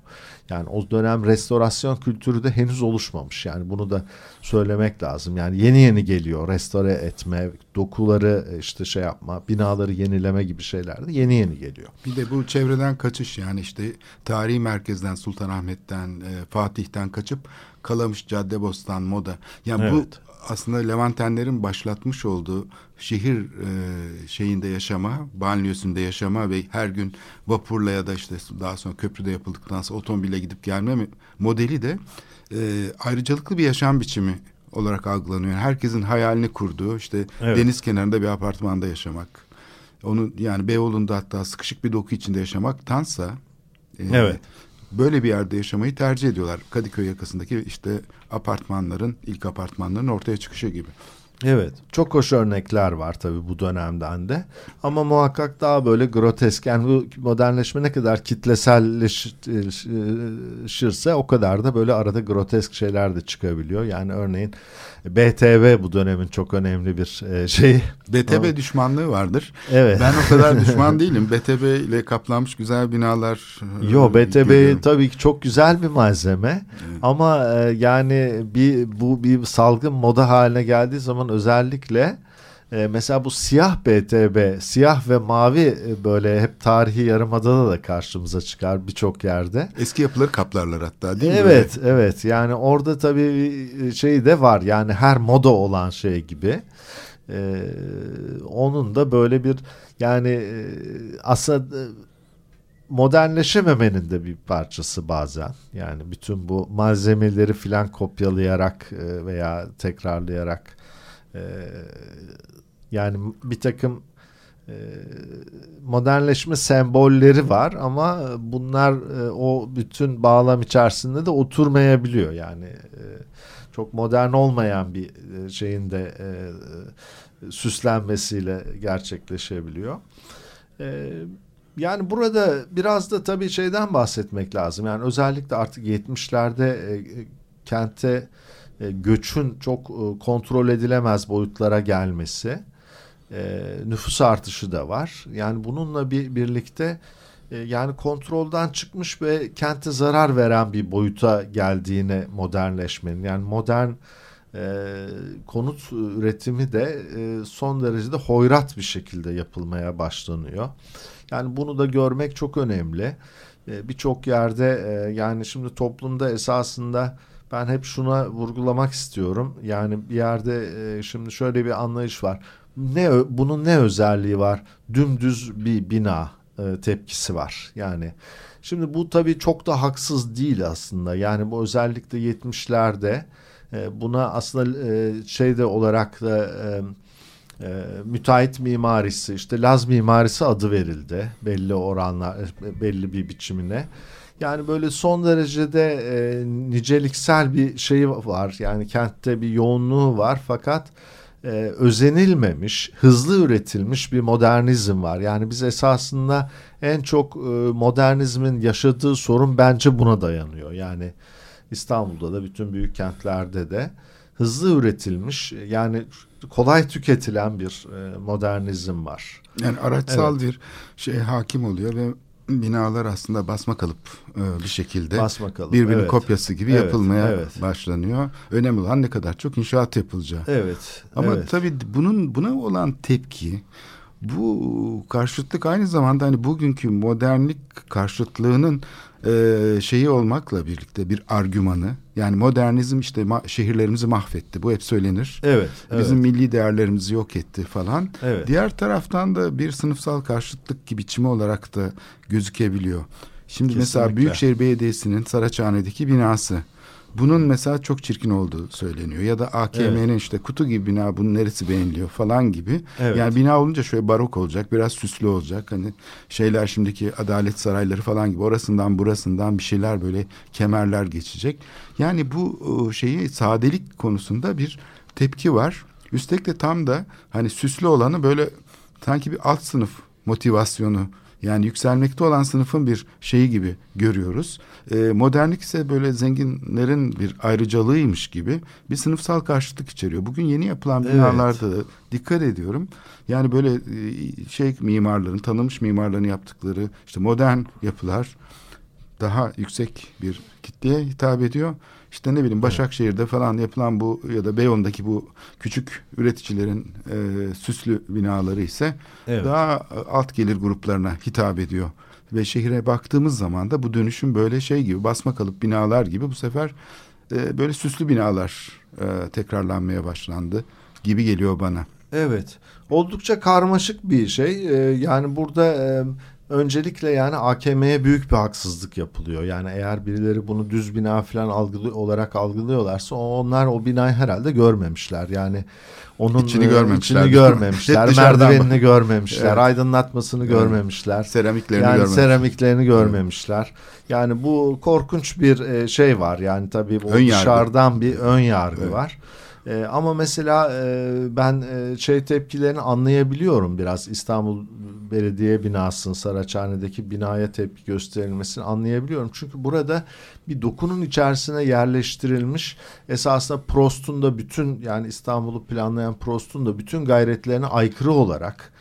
Yani o dönem restorasyon kültürü de henüz oluşmamış. Yani bunu da söylemek lazım. Yani yeni yeni geliyor restore etme, dokuları e, işte şey yapma, binaları yenileme gibi şeyler de yeni yeni geliyor.
Bir de bu çevreden kaçış yani işte tarihi merkezden Sultanahmet'ten e, Fatih'ten kaçıp Kalamış, Caddebostan, Moda. Yani
Evet.
bu aslında Levantenlerin başlatmış olduğu şehir e, şeyinde yaşama, banliyösünde yaşama ve her gün vapurla ya da işte daha sonra köprüde yapıldıktan sonra otomobile gidip gelme modeli de e, ayrıcalıklı bir yaşam biçimi olarak algılanıyor. Herkesin hayalini kurduğu işte
Evet.
deniz kenarında bir apartmanda yaşamak. Onu yani Beyoğlu'nda hatta sıkışık bir doku içinde yaşamaktansa e,
Evet.
Böyle bir yerde yaşamayı tercih ediyorlar. Kadıköy yakasındaki işte apartmanların, ilk apartmanların ortaya çıkışı gibi.
Evet. Çok hoş örnekler var tabii bu dönemden de. Ama muhakkak daha böyle grotesk. Yani bu modernleşme ne kadar kitleselleşirse o kadar da böyle arada grotesk şeyler de çıkabiliyor. Yani örneğin BTV bu dönemin çok önemli bir e, şeyi.
BTB düşmanlığı vardır.
Evet.
Ben o kadar [LAUGHS] düşman değilim. BTB ile kaplanmış güzel binalar. e,
Yo BTB
görüyorum.
tabii ki çok güzel bir malzeme ama e, yani bir bu bir salgın moda haline geldiği zaman özellikle e, mesela bu siyah BTB, siyah ve mavi e, böyle hep tarihi yarımadada da karşımıza çıkar birçok yerde.
Eski yapıları kaplarlar hatta değil mi?
Evet, evet. Yani orada tabii bir şey de var. Yani her moda olan şey gibi. Ee, onun da böyle bir yani e, aslında e, modernleşememenin de bir parçası bazen. Yani bütün bu malzemeleri filan kopyalayarak e, veya tekrarlayarak E, yani bir takım e, modernleşme sembolleri var ama bunlar e, o bütün bağlam içerisinde de oturmayabiliyor yani e, çok modern olmayan bir e, şeyin de e, e, süslenmesiyle gerçekleşebiliyor. E, yani burada biraz da tabii şeyden bahsetmek lazım. Yani özellikle artık 70'lerde e, kente e, göçün çok e, kontrol edilemez boyutlara gelmesi, e, nüfus artışı da var. Yani bununla bir birlikte yani kontrolden çıkmış ve kente zarar veren bir boyuta geldiğine modernleşmenin yani modern e, konut üretimi de e, son derecede hoyrat bir şekilde yapılmaya başlanıyor. Yani bunu da görmek çok önemli. E, Birçok yerde e, yani şimdi toplumda esasında ben hep şuna vurgulamak istiyorum. Yani bir yerde e, şimdi şöyle bir anlayış var. Ne bunun ne özelliği var? Dümdüz bir bina e, tepkisi var. Yani şimdi bu tabii çok da haksız değil aslında. Yani bu özellikle 70'lerde e, buna aslında e, şeyde olarak da e, e, müteahhit mimarisi işte Laz mimarisi adı verildi belli oranlar e, belli bir biçimine. Yani böyle son derecede e, niceliksel bir şey var. Yani kentte bir yoğunluğu var fakat e, özenilmemiş, hızlı üretilmiş bir modernizm var. Yani biz esasında en çok e, modernizmin yaşadığı sorun bence buna dayanıyor. Yani İstanbul'da da bütün büyük kentlerde de hızlı üretilmiş yani kolay tüketilen bir e, modernizm var.
Yani araçsal evet. bir şey hakim oluyor ve binalar aslında basma kalıp e, bir şekilde
basma kalıp,
birbirinin
evet.
kopyası gibi
evet,
yapılmaya
evet.
başlanıyor. Önemli olan ne kadar çok inşaat yapılacağı.
Evet.
Ama
evet.
tabii bunun buna olan tepki bu karşıtlık aynı zamanda hani bugünkü modernlik karşıtlığının e, şeyi olmakla birlikte bir argümanı. Yani modernizm işte ma- şehirlerimizi mahvetti. Bu hep söylenir.
Evet.
Bizim
evet.
milli değerlerimizi yok etti falan.
Evet.
Diğer taraftan da bir sınıfsal karşıtlık gibi biçimi olarak da gözükebiliyor. Şimdi
Kesinlikle.
mesela Büyükşehir Belediyesi'nin Saraçhane'deki binası. Bunun mesela çok çirkin olduğu söyleniyor. Ya da AKM'nin evet. işte kutu gibi bina bunun neresi beğeniliyor falan gibi.
Evet.
Yani bina olunca şöyle barok olacak, biraz süslü olacak. Hani şeyler şimdiki adalet sarayları falan gibi orasından burasından bir şeyler böyle kemerler geçecek. Yani bu şeyi sadelik konusunda bir tepki var. Üstelik de tam da hani süslü olanı böyle sanki bir alt sınıf motivasyonu yani yükselmekte olan sınıfın bir şeyi gibi görüyoruz. E, modernlik ise böyle zenginlerin bir ayrıcalığıymış gibi bir sınıfsal karşıtlık içeriyor. Bugün yeni yapılan binalarda evet. dikkat ediyorum. Yani böyle e, şey mimarların, tanınmış mimarların yaptıkları işte modern yapılar daha yüksek bir kitleye hitap ediyor. İşte ne bileyim Başakşehir'de falan yapılan bu ya da Beyoğlu'ndaki bu küçük üreticilerin e, süslü binaları ise evet. daha alt gelir gruplarına hitap ediyor. Ve şehire baktığımız zaman da bu dönüşüm böyle şey gibi basma kalıp binalar gibi bu sefer e, böyle süslü binalar e, tekrarlanmaya başlandı gibi geliyor bana.
Evet oldukça karmaşık bir şey ee, yani burada e, öncelikle yani AKM'ye büyük bir haksızlık yapılıyor. Yani eğer birileri bunu düz bina falan algılı olarak algılıyorlarsa onlar o binayı herhalde görmemişler. Yani onun
içini görmemişler,
içini görmemişler [LAUGHS] merdivenini görmemişler, evet. aydınlatmasını evet. görmemişler.
Seramiklerini
yani
görmemişler.
seramiklerini görmemişler. Yani bu korkunç bir şey var. Yani tabii bu dışarıdan bir ön yargı evet. var. Ee, ama mesela e, ben e, şey tepkilerini anlayabiliyorum biraz İstanbul Belediye binasının Saraçhane'deki binaya tepki gösterilmesini anlayabiliyorum. Çünkü burada bir dokunun içerisine yerleştirilmiş esasında Prost'un da bütün yani İstanbul'u planlayan Prost'un da bütün gayretlerine aykırı olarak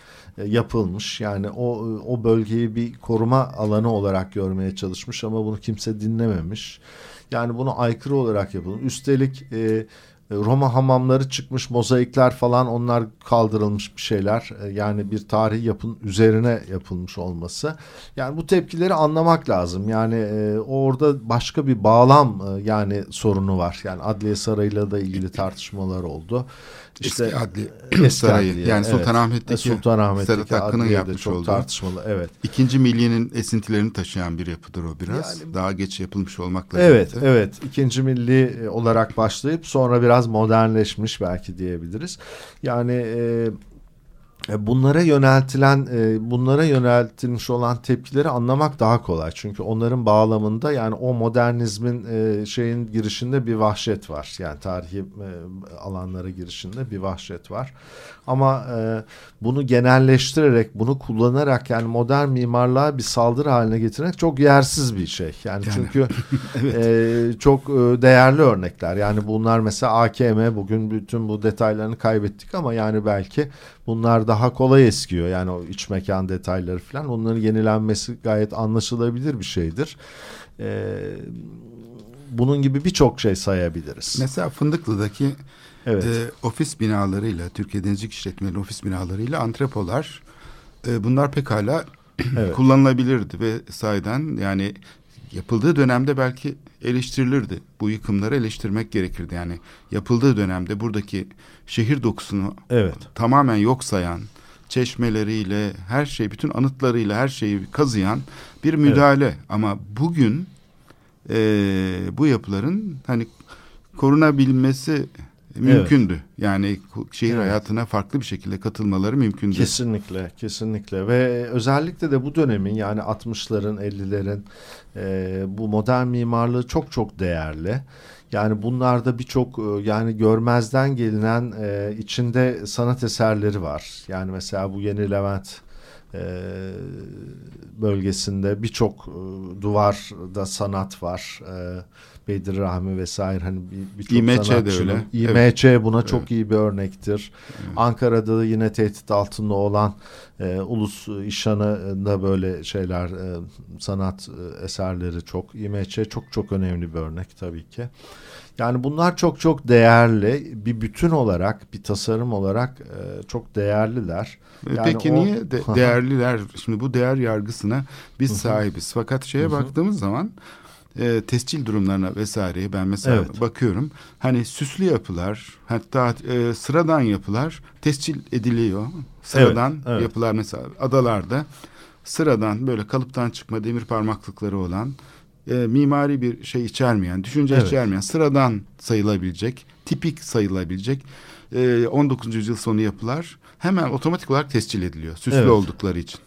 yapılmış. Yani o o bölgeyi bir koruma alanı olarak görmeye çalışmış ama bunu kimse dinlememiş. Yani bunu aykırı olarak yapılmış. Üstelik e, Roma hamamları çıkmış mozaikler falan onlar kaldırılmış bir şeyler. Yani bir tarih yapın üzerine yapılmış olması. Yani bu tepkileri anlamak lazım. Yani e, orada başka bir bağlam e, yani sorunu var. Yani Adliye Sarayı'yla da ilgili tartışmalar oldu
işte eski adli eski sarayı adliye, yani Sultanahmet'teki
evet. Sultanahmet'teki
Sedat Hakkı'nın yapmış
çok
olduğu
tartışmalı evet.
İkinci milliyenin esintilerini taşıyan bir yapıdır o biraz. Yani, Daha geç yapılmış olmakla
Evet
birlikte.
evet. İkinci milli olarak başlayıp sonra biraz modernleşmiş belki diyebiliriz. Yani e, e, bunlara yöneltilen e, bunlara yöneltilmiş olan tepkileri anlamak daha kolay. Çünkü onların bağlamında yani o modernizmin e, şeyin girişinde bir vahşet var. Yani tarihi alanlara girişinde bir vahşet var. Ama bunu genelleştirerek, bunu kullanarak yani modern mimarlığa bir saldırı haline getirmek çok yersiz bir şey. Yani, yani. çünkü [LAUGHS] evet. çok değerli örnekler. Yani bunlar mesela AKM bugün bütün bu detaylarını kaybettik ama yani belki bunlar daha kolay eskiyor. Yani o iç mekan detayları falan onların yenilenmesi gayet anlaşılabilir bir şeydir. Ee, bunun gibi birçok şey sayabiliriz.
Mesela Fındıklı'daki evet. e, ofis binalarıyla, Türkiye Denizcilik İşletmeleri ofis binalarıyla antrepolar e, bunlar pekala [CLEARS THROAT] evet. kullanılabilirdi ve sayeden yani yapıldığı dönemde belki eleştirilirdi. Bu yıkımları eleştirmek gerekirdi. Yani yapıldığı dönemde buradaki şehir dokusunu evet. tamamen yok sayan, çeşmeleriyle, her şey, bütün anıtlarıyla her şeyi kazıyan bir müdahale. Evet. Ama bugün e, bu yapıların hani korunabilmesi mümkündü. Evet. Yani şehir evet. hayatına farklı bir şekilde katılmaları mümkündü.
Kesinlikle, kesinlikle ve özellikle de bu dönemin yani 60'ların, 50'lerin e, bu modern mimarlığı çok çok değerli. Yani bunlarda birçok e, yani görmezden gelinen e, içinde sanat eserleri var. Yani mesela bu Yeni Levent e, bölgesinde birçok e, duvarda sanat var. E, Bedir Rahmi vesaire hani birçok bir
de öyle.
İMÇ evet. buna evet. çok iyi bir örnektir. Evet. Ankara'da da yine tehdit altında olan e, Ulus İşhanı da böyle şeyler e, sanat e, eserleri çok. İMÇ çok çok önemli bir örnek tabii ki. Yani bunlar çok çok değerli bir bütün olarak bir tasarım olarak e, çok değerliler.
E, yani Peki o... niye de [LAUGHS] değerliler? Şimdi bu değer yargısına biz sahibiz. Fakat şeye baktığımız zaman e, tescil durumlarına vesaireye ben mesela evet. bakıyorum. Hani süslü yapılar hatta e, sıradan yapılar tescil ediliyor. Sıradan evet, evet. yapılar mesela adalarda sıradan böyle kalıptan çıkma demir parmaklıkları olan e, mimari bir şey içermeyen, düşünce evet. içermeyen, sıradan sayılabilecek, tipik sayılabilecek e, 19. yüzyıl sonu yapılar hemen otomatik olarak tescil ediliyor. Süslü evet. oldukları için.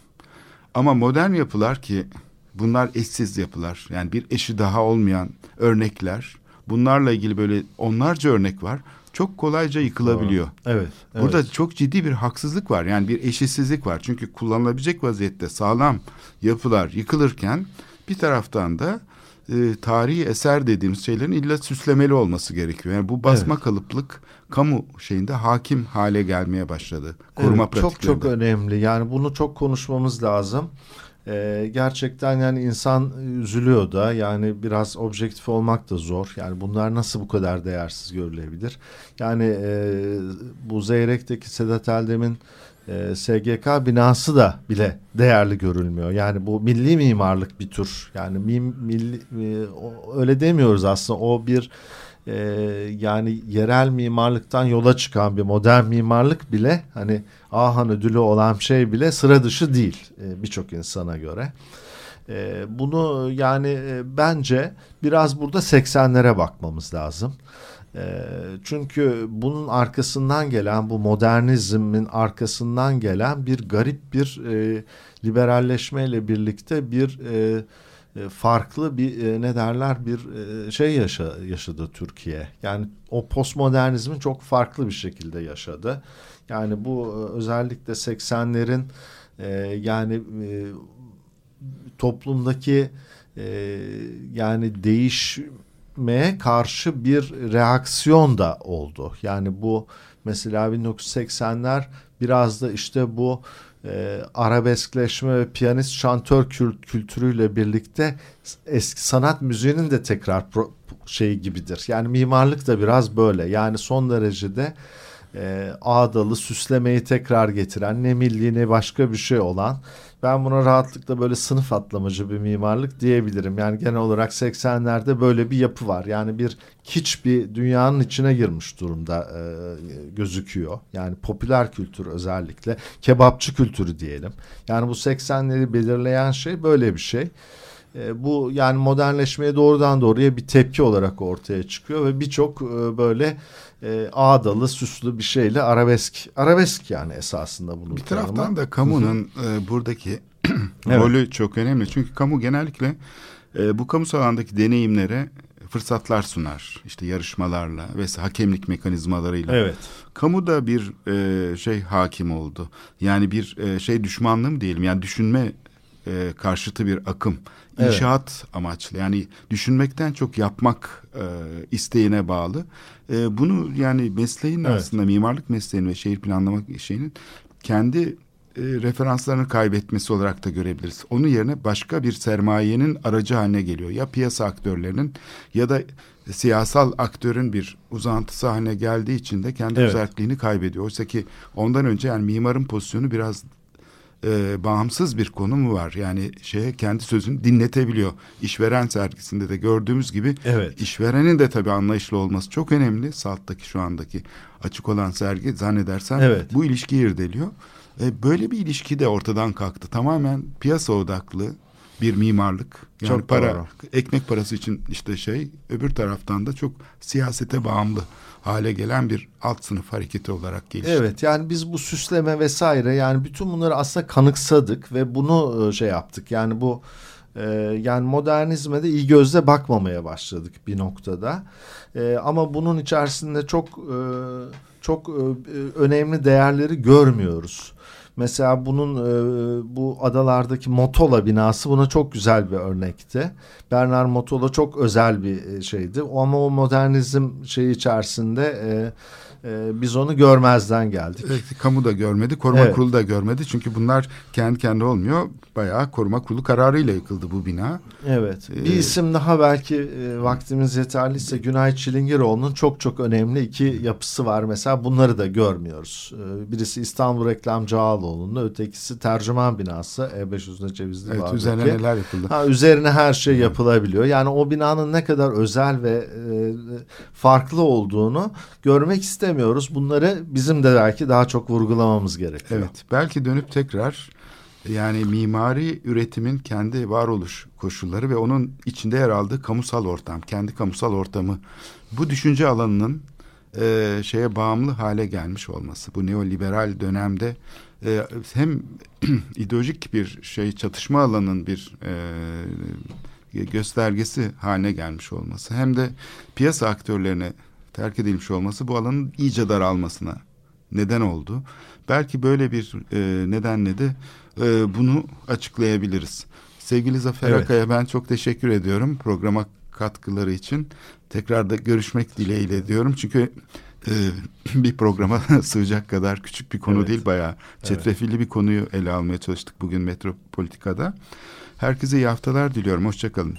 Ama modern yapılar ki bunlar eşsiz yapılar. Yani bir eşi daha olmayan örnekler. Bunlarla ilgili böyle onlarca örnek var. Çok kolayca yıkılabiliyor.
Evet,
evet. Burada çok ciddi bir haksızlık var. Yani bir eşitsizlik var. Çünkü kullanılabilecek vaziyette sağlam yapılar yıkılırken bir taraftan da e, tarihi eser dediğimiz şeylerin illa süslemeli olması gerekiyor. Yani bu basma evet. kalıplık kamu şeyinde hakim hale gelmeye başladı. Koruma evet,
Çok çok önemli. Yani bunu çok konuşmamız lazım. Ee, gerçekten yani insan üzülüyor da yani biraz objektif olmak da zor. Yani bunlar nasıl bu kadar değersiz görülebilir? Yani e, bu Zeyrek'teki Sedat Eldem'in e, SGK binası da bile değerli görülmüyor. Yani bu milli mimarlık bir tür. Yani mim, milli, e, öyle demiyoruz aslında. O bir e, yani yerel mimarlıktan yola çıkan bir modern mimarlık bile hani Ahan ödülü olan şey bile sıra dışı değil e, birçok insana göre. E, bunu yani e, bence biraz burada 80'lere bakmamız lazım. E, çünkü bunun arkasından gelen bu modernizmin arkasından gelen bir garip bir e, liberalleşmeyle birlikte bir e, farklı bir e, ne derler bir e, şey yaşa, yaşadı Türkiye. Yani o postmodernizmin çok farklı bir şekilde yaşadı. Yani bu özellikle 80'lerin yani toplumdaki yani değişmeye karşı bir reaksiyon da oldu. Yani bu mesela 1980'ler biraz da işte bu e, arabeskleşme ve piyanist şantör kült kültürüyle birlikte eski sanat müziğinin de tekrar pro, şey gibidir. Yani mimarlık da biraz böyle. Yani son derecede e, ağdalı süslemeyi tekrar getiren ne milli ne başka bir şey olan ben buna rahatlıkla böyle sınıf atlamacı bir mimarlık diyebilirim. Yani genel olarak 80'lerde böyle bir yapı var. Yani bir kiç bir dünyanın içine girmiş durumda e, gözüküyor. Yani popüler kültür özellikle kebapçı kültürü diyelim. Yani bu 80'leri belirleyen şey böyle bir şey. E, bu yani modernleşmeye doğrudan doğruya bir tepki olarak ortaya çıkıyor ve birçok e, böyle e, ağdalı, süslü bir şeyle arabesk, arabesk yani esasında bunun
Bir taraftan
tanımı.
da kamunun e, buradaki [CLEARS THROAT] rolü çok önemli. Çünkü kamu genellikle e, bu kamusal alandaki deneyimlere fırsatlar sunar. İşte yarışmalarla ve hakemlik mekanizmalarıyla.
Evet.
Kamu da bir e, şey hakim oldu. Yani bir e, şey düşmanlığı mı diyelim yani düşünme e, karşıtı bir akım.
Evet.
İnşaat amaçlı yani düşünmekten çok yapmak e, isteğine bağlı. E, bunu yani mesleğin
Evet.
aslında mimarlık mesleğinin ve şehir planlama şeyinin kendi e, referanslarını kaybetmesi olarak da görebiliriz. Onun yerine başka bir sermayenin aracı haline geliyor. Ya piyasa aktörlerinin ya da siyasal aktörün bir uzantısı haline geldiği için de kendi
Evet.
özelliğini kaybediyor. Oysa ki ondan önce yani mimarın pozisyonu biraz e, bağımsız bir konumu var. Yani şeye kendi sözünü dinletebiliyor. İşveren sergisinde de gördüğümüz gibi
Evet.
işverenin de tabii anlayışlı olması çok önemli. Salt'taki şu andaki açık olan sergi zannedersem
Evet.
bu ilişkiyi irdeliyor. E, böyle bir ilişki de ortadan kalktı. Tamamen piyasa odaklı bir mimarlık. Yani
Çok
para,
doğru.
ekmek parası için işte şey öbür taraftan da çok siyasete bağımlı hale gelen bir alt sınıf hareketi olarak gelişti.
Evet yani biz bu süsleme vesaire yani bütün bunları aslında kanıksadık ve bunu e, şey yaptık. Yani bu e, yani modernizme de iyi gözle bakmamaya başladık bir noktada. E, ama bunun içerisinde çok e, çok e, önemli değerleri görmüyoruz. Mesela bunun e, bu adalardaki Motola binası buna çok güzel bir örnekti. Bernard Motola çok özel bir e, şeydi. O Ama o modernizm şeyi içerisinde e, e, biz onu görmezden geldik.
Evet, kamu da görmedi, koruma
Evet.
kurulu da görmedi. Çünkü bunlar kendi kendine olmuyor. Bayağı koruma kurulu kararıyla yıkıldı bu bina.
Evet. Bir
Ee,
isim daha belki e, vaktimiz yeterliyse Günay Çilingiroğlu'nun çok çok önemli iki yapısı var. Mesela bunları da görmüyoruz. E, birisi İstanbul Reklamcı Ağaloğlu'nun, ötekisi tercüman binası E500'de Cevizli
Evet,
Bağ'daki.
üzerine neler yapıldı.
Ha, üzerine her şey yapılabiliyor. Yani o binanın ne kadar özel ve e, farklı olduğunu görmek istemiyoruz. Bunları bizim de belki daha çok vurgulamamız gerekiyor.
Evet, belki dönüp tekrar yani mimari üretimin kendi varoluş koşulları ve onun içinde yer aldığı kamusal ortam, kendi kamusal ortamı, bu düşünce alanının e, şeye bağımlı hale gelmiş olması, bu neoliberal dönemde e, hem [CLEARS THROAT] ideolojik bir şey çatışma alanının bir e, göstergesi haline gelmiş olması, hem de piyasa aktörlerine terk edilmiş olması bu alanın iyice daralmasına neden oldu. Belki böyle bir e, nedenle de e, bunu açıklayabiliriz. Sevgili Zafer
Evet.
Akay'a ben çok teşekkür ediyorum programa katkıları için. Tekrar da görüşmek dileğiyle diyorum. Çünkü e, [CLEARS THROAT] bir programa [LAUGHS] sığacak kadar küçük bir konu
Evet.
değil bayağı çetrefilli bir konuyu ele almaya çalıştık bugün Metropolitika'da. Herkese iyi haftalar diliyorum. Hoşçakalın.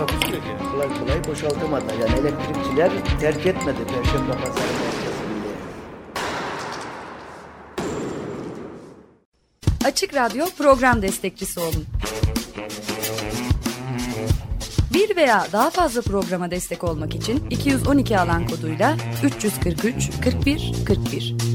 Takusuyor ki.
Kolay kolay boşaltamadı. Yani elektrikçiler terk etmedi Perşembe Pazarı merkezini.
Açık Radyo program destekçisi olun. Bir veya daha fazla programa destek olmak için 212 alan koduyla 343 41 41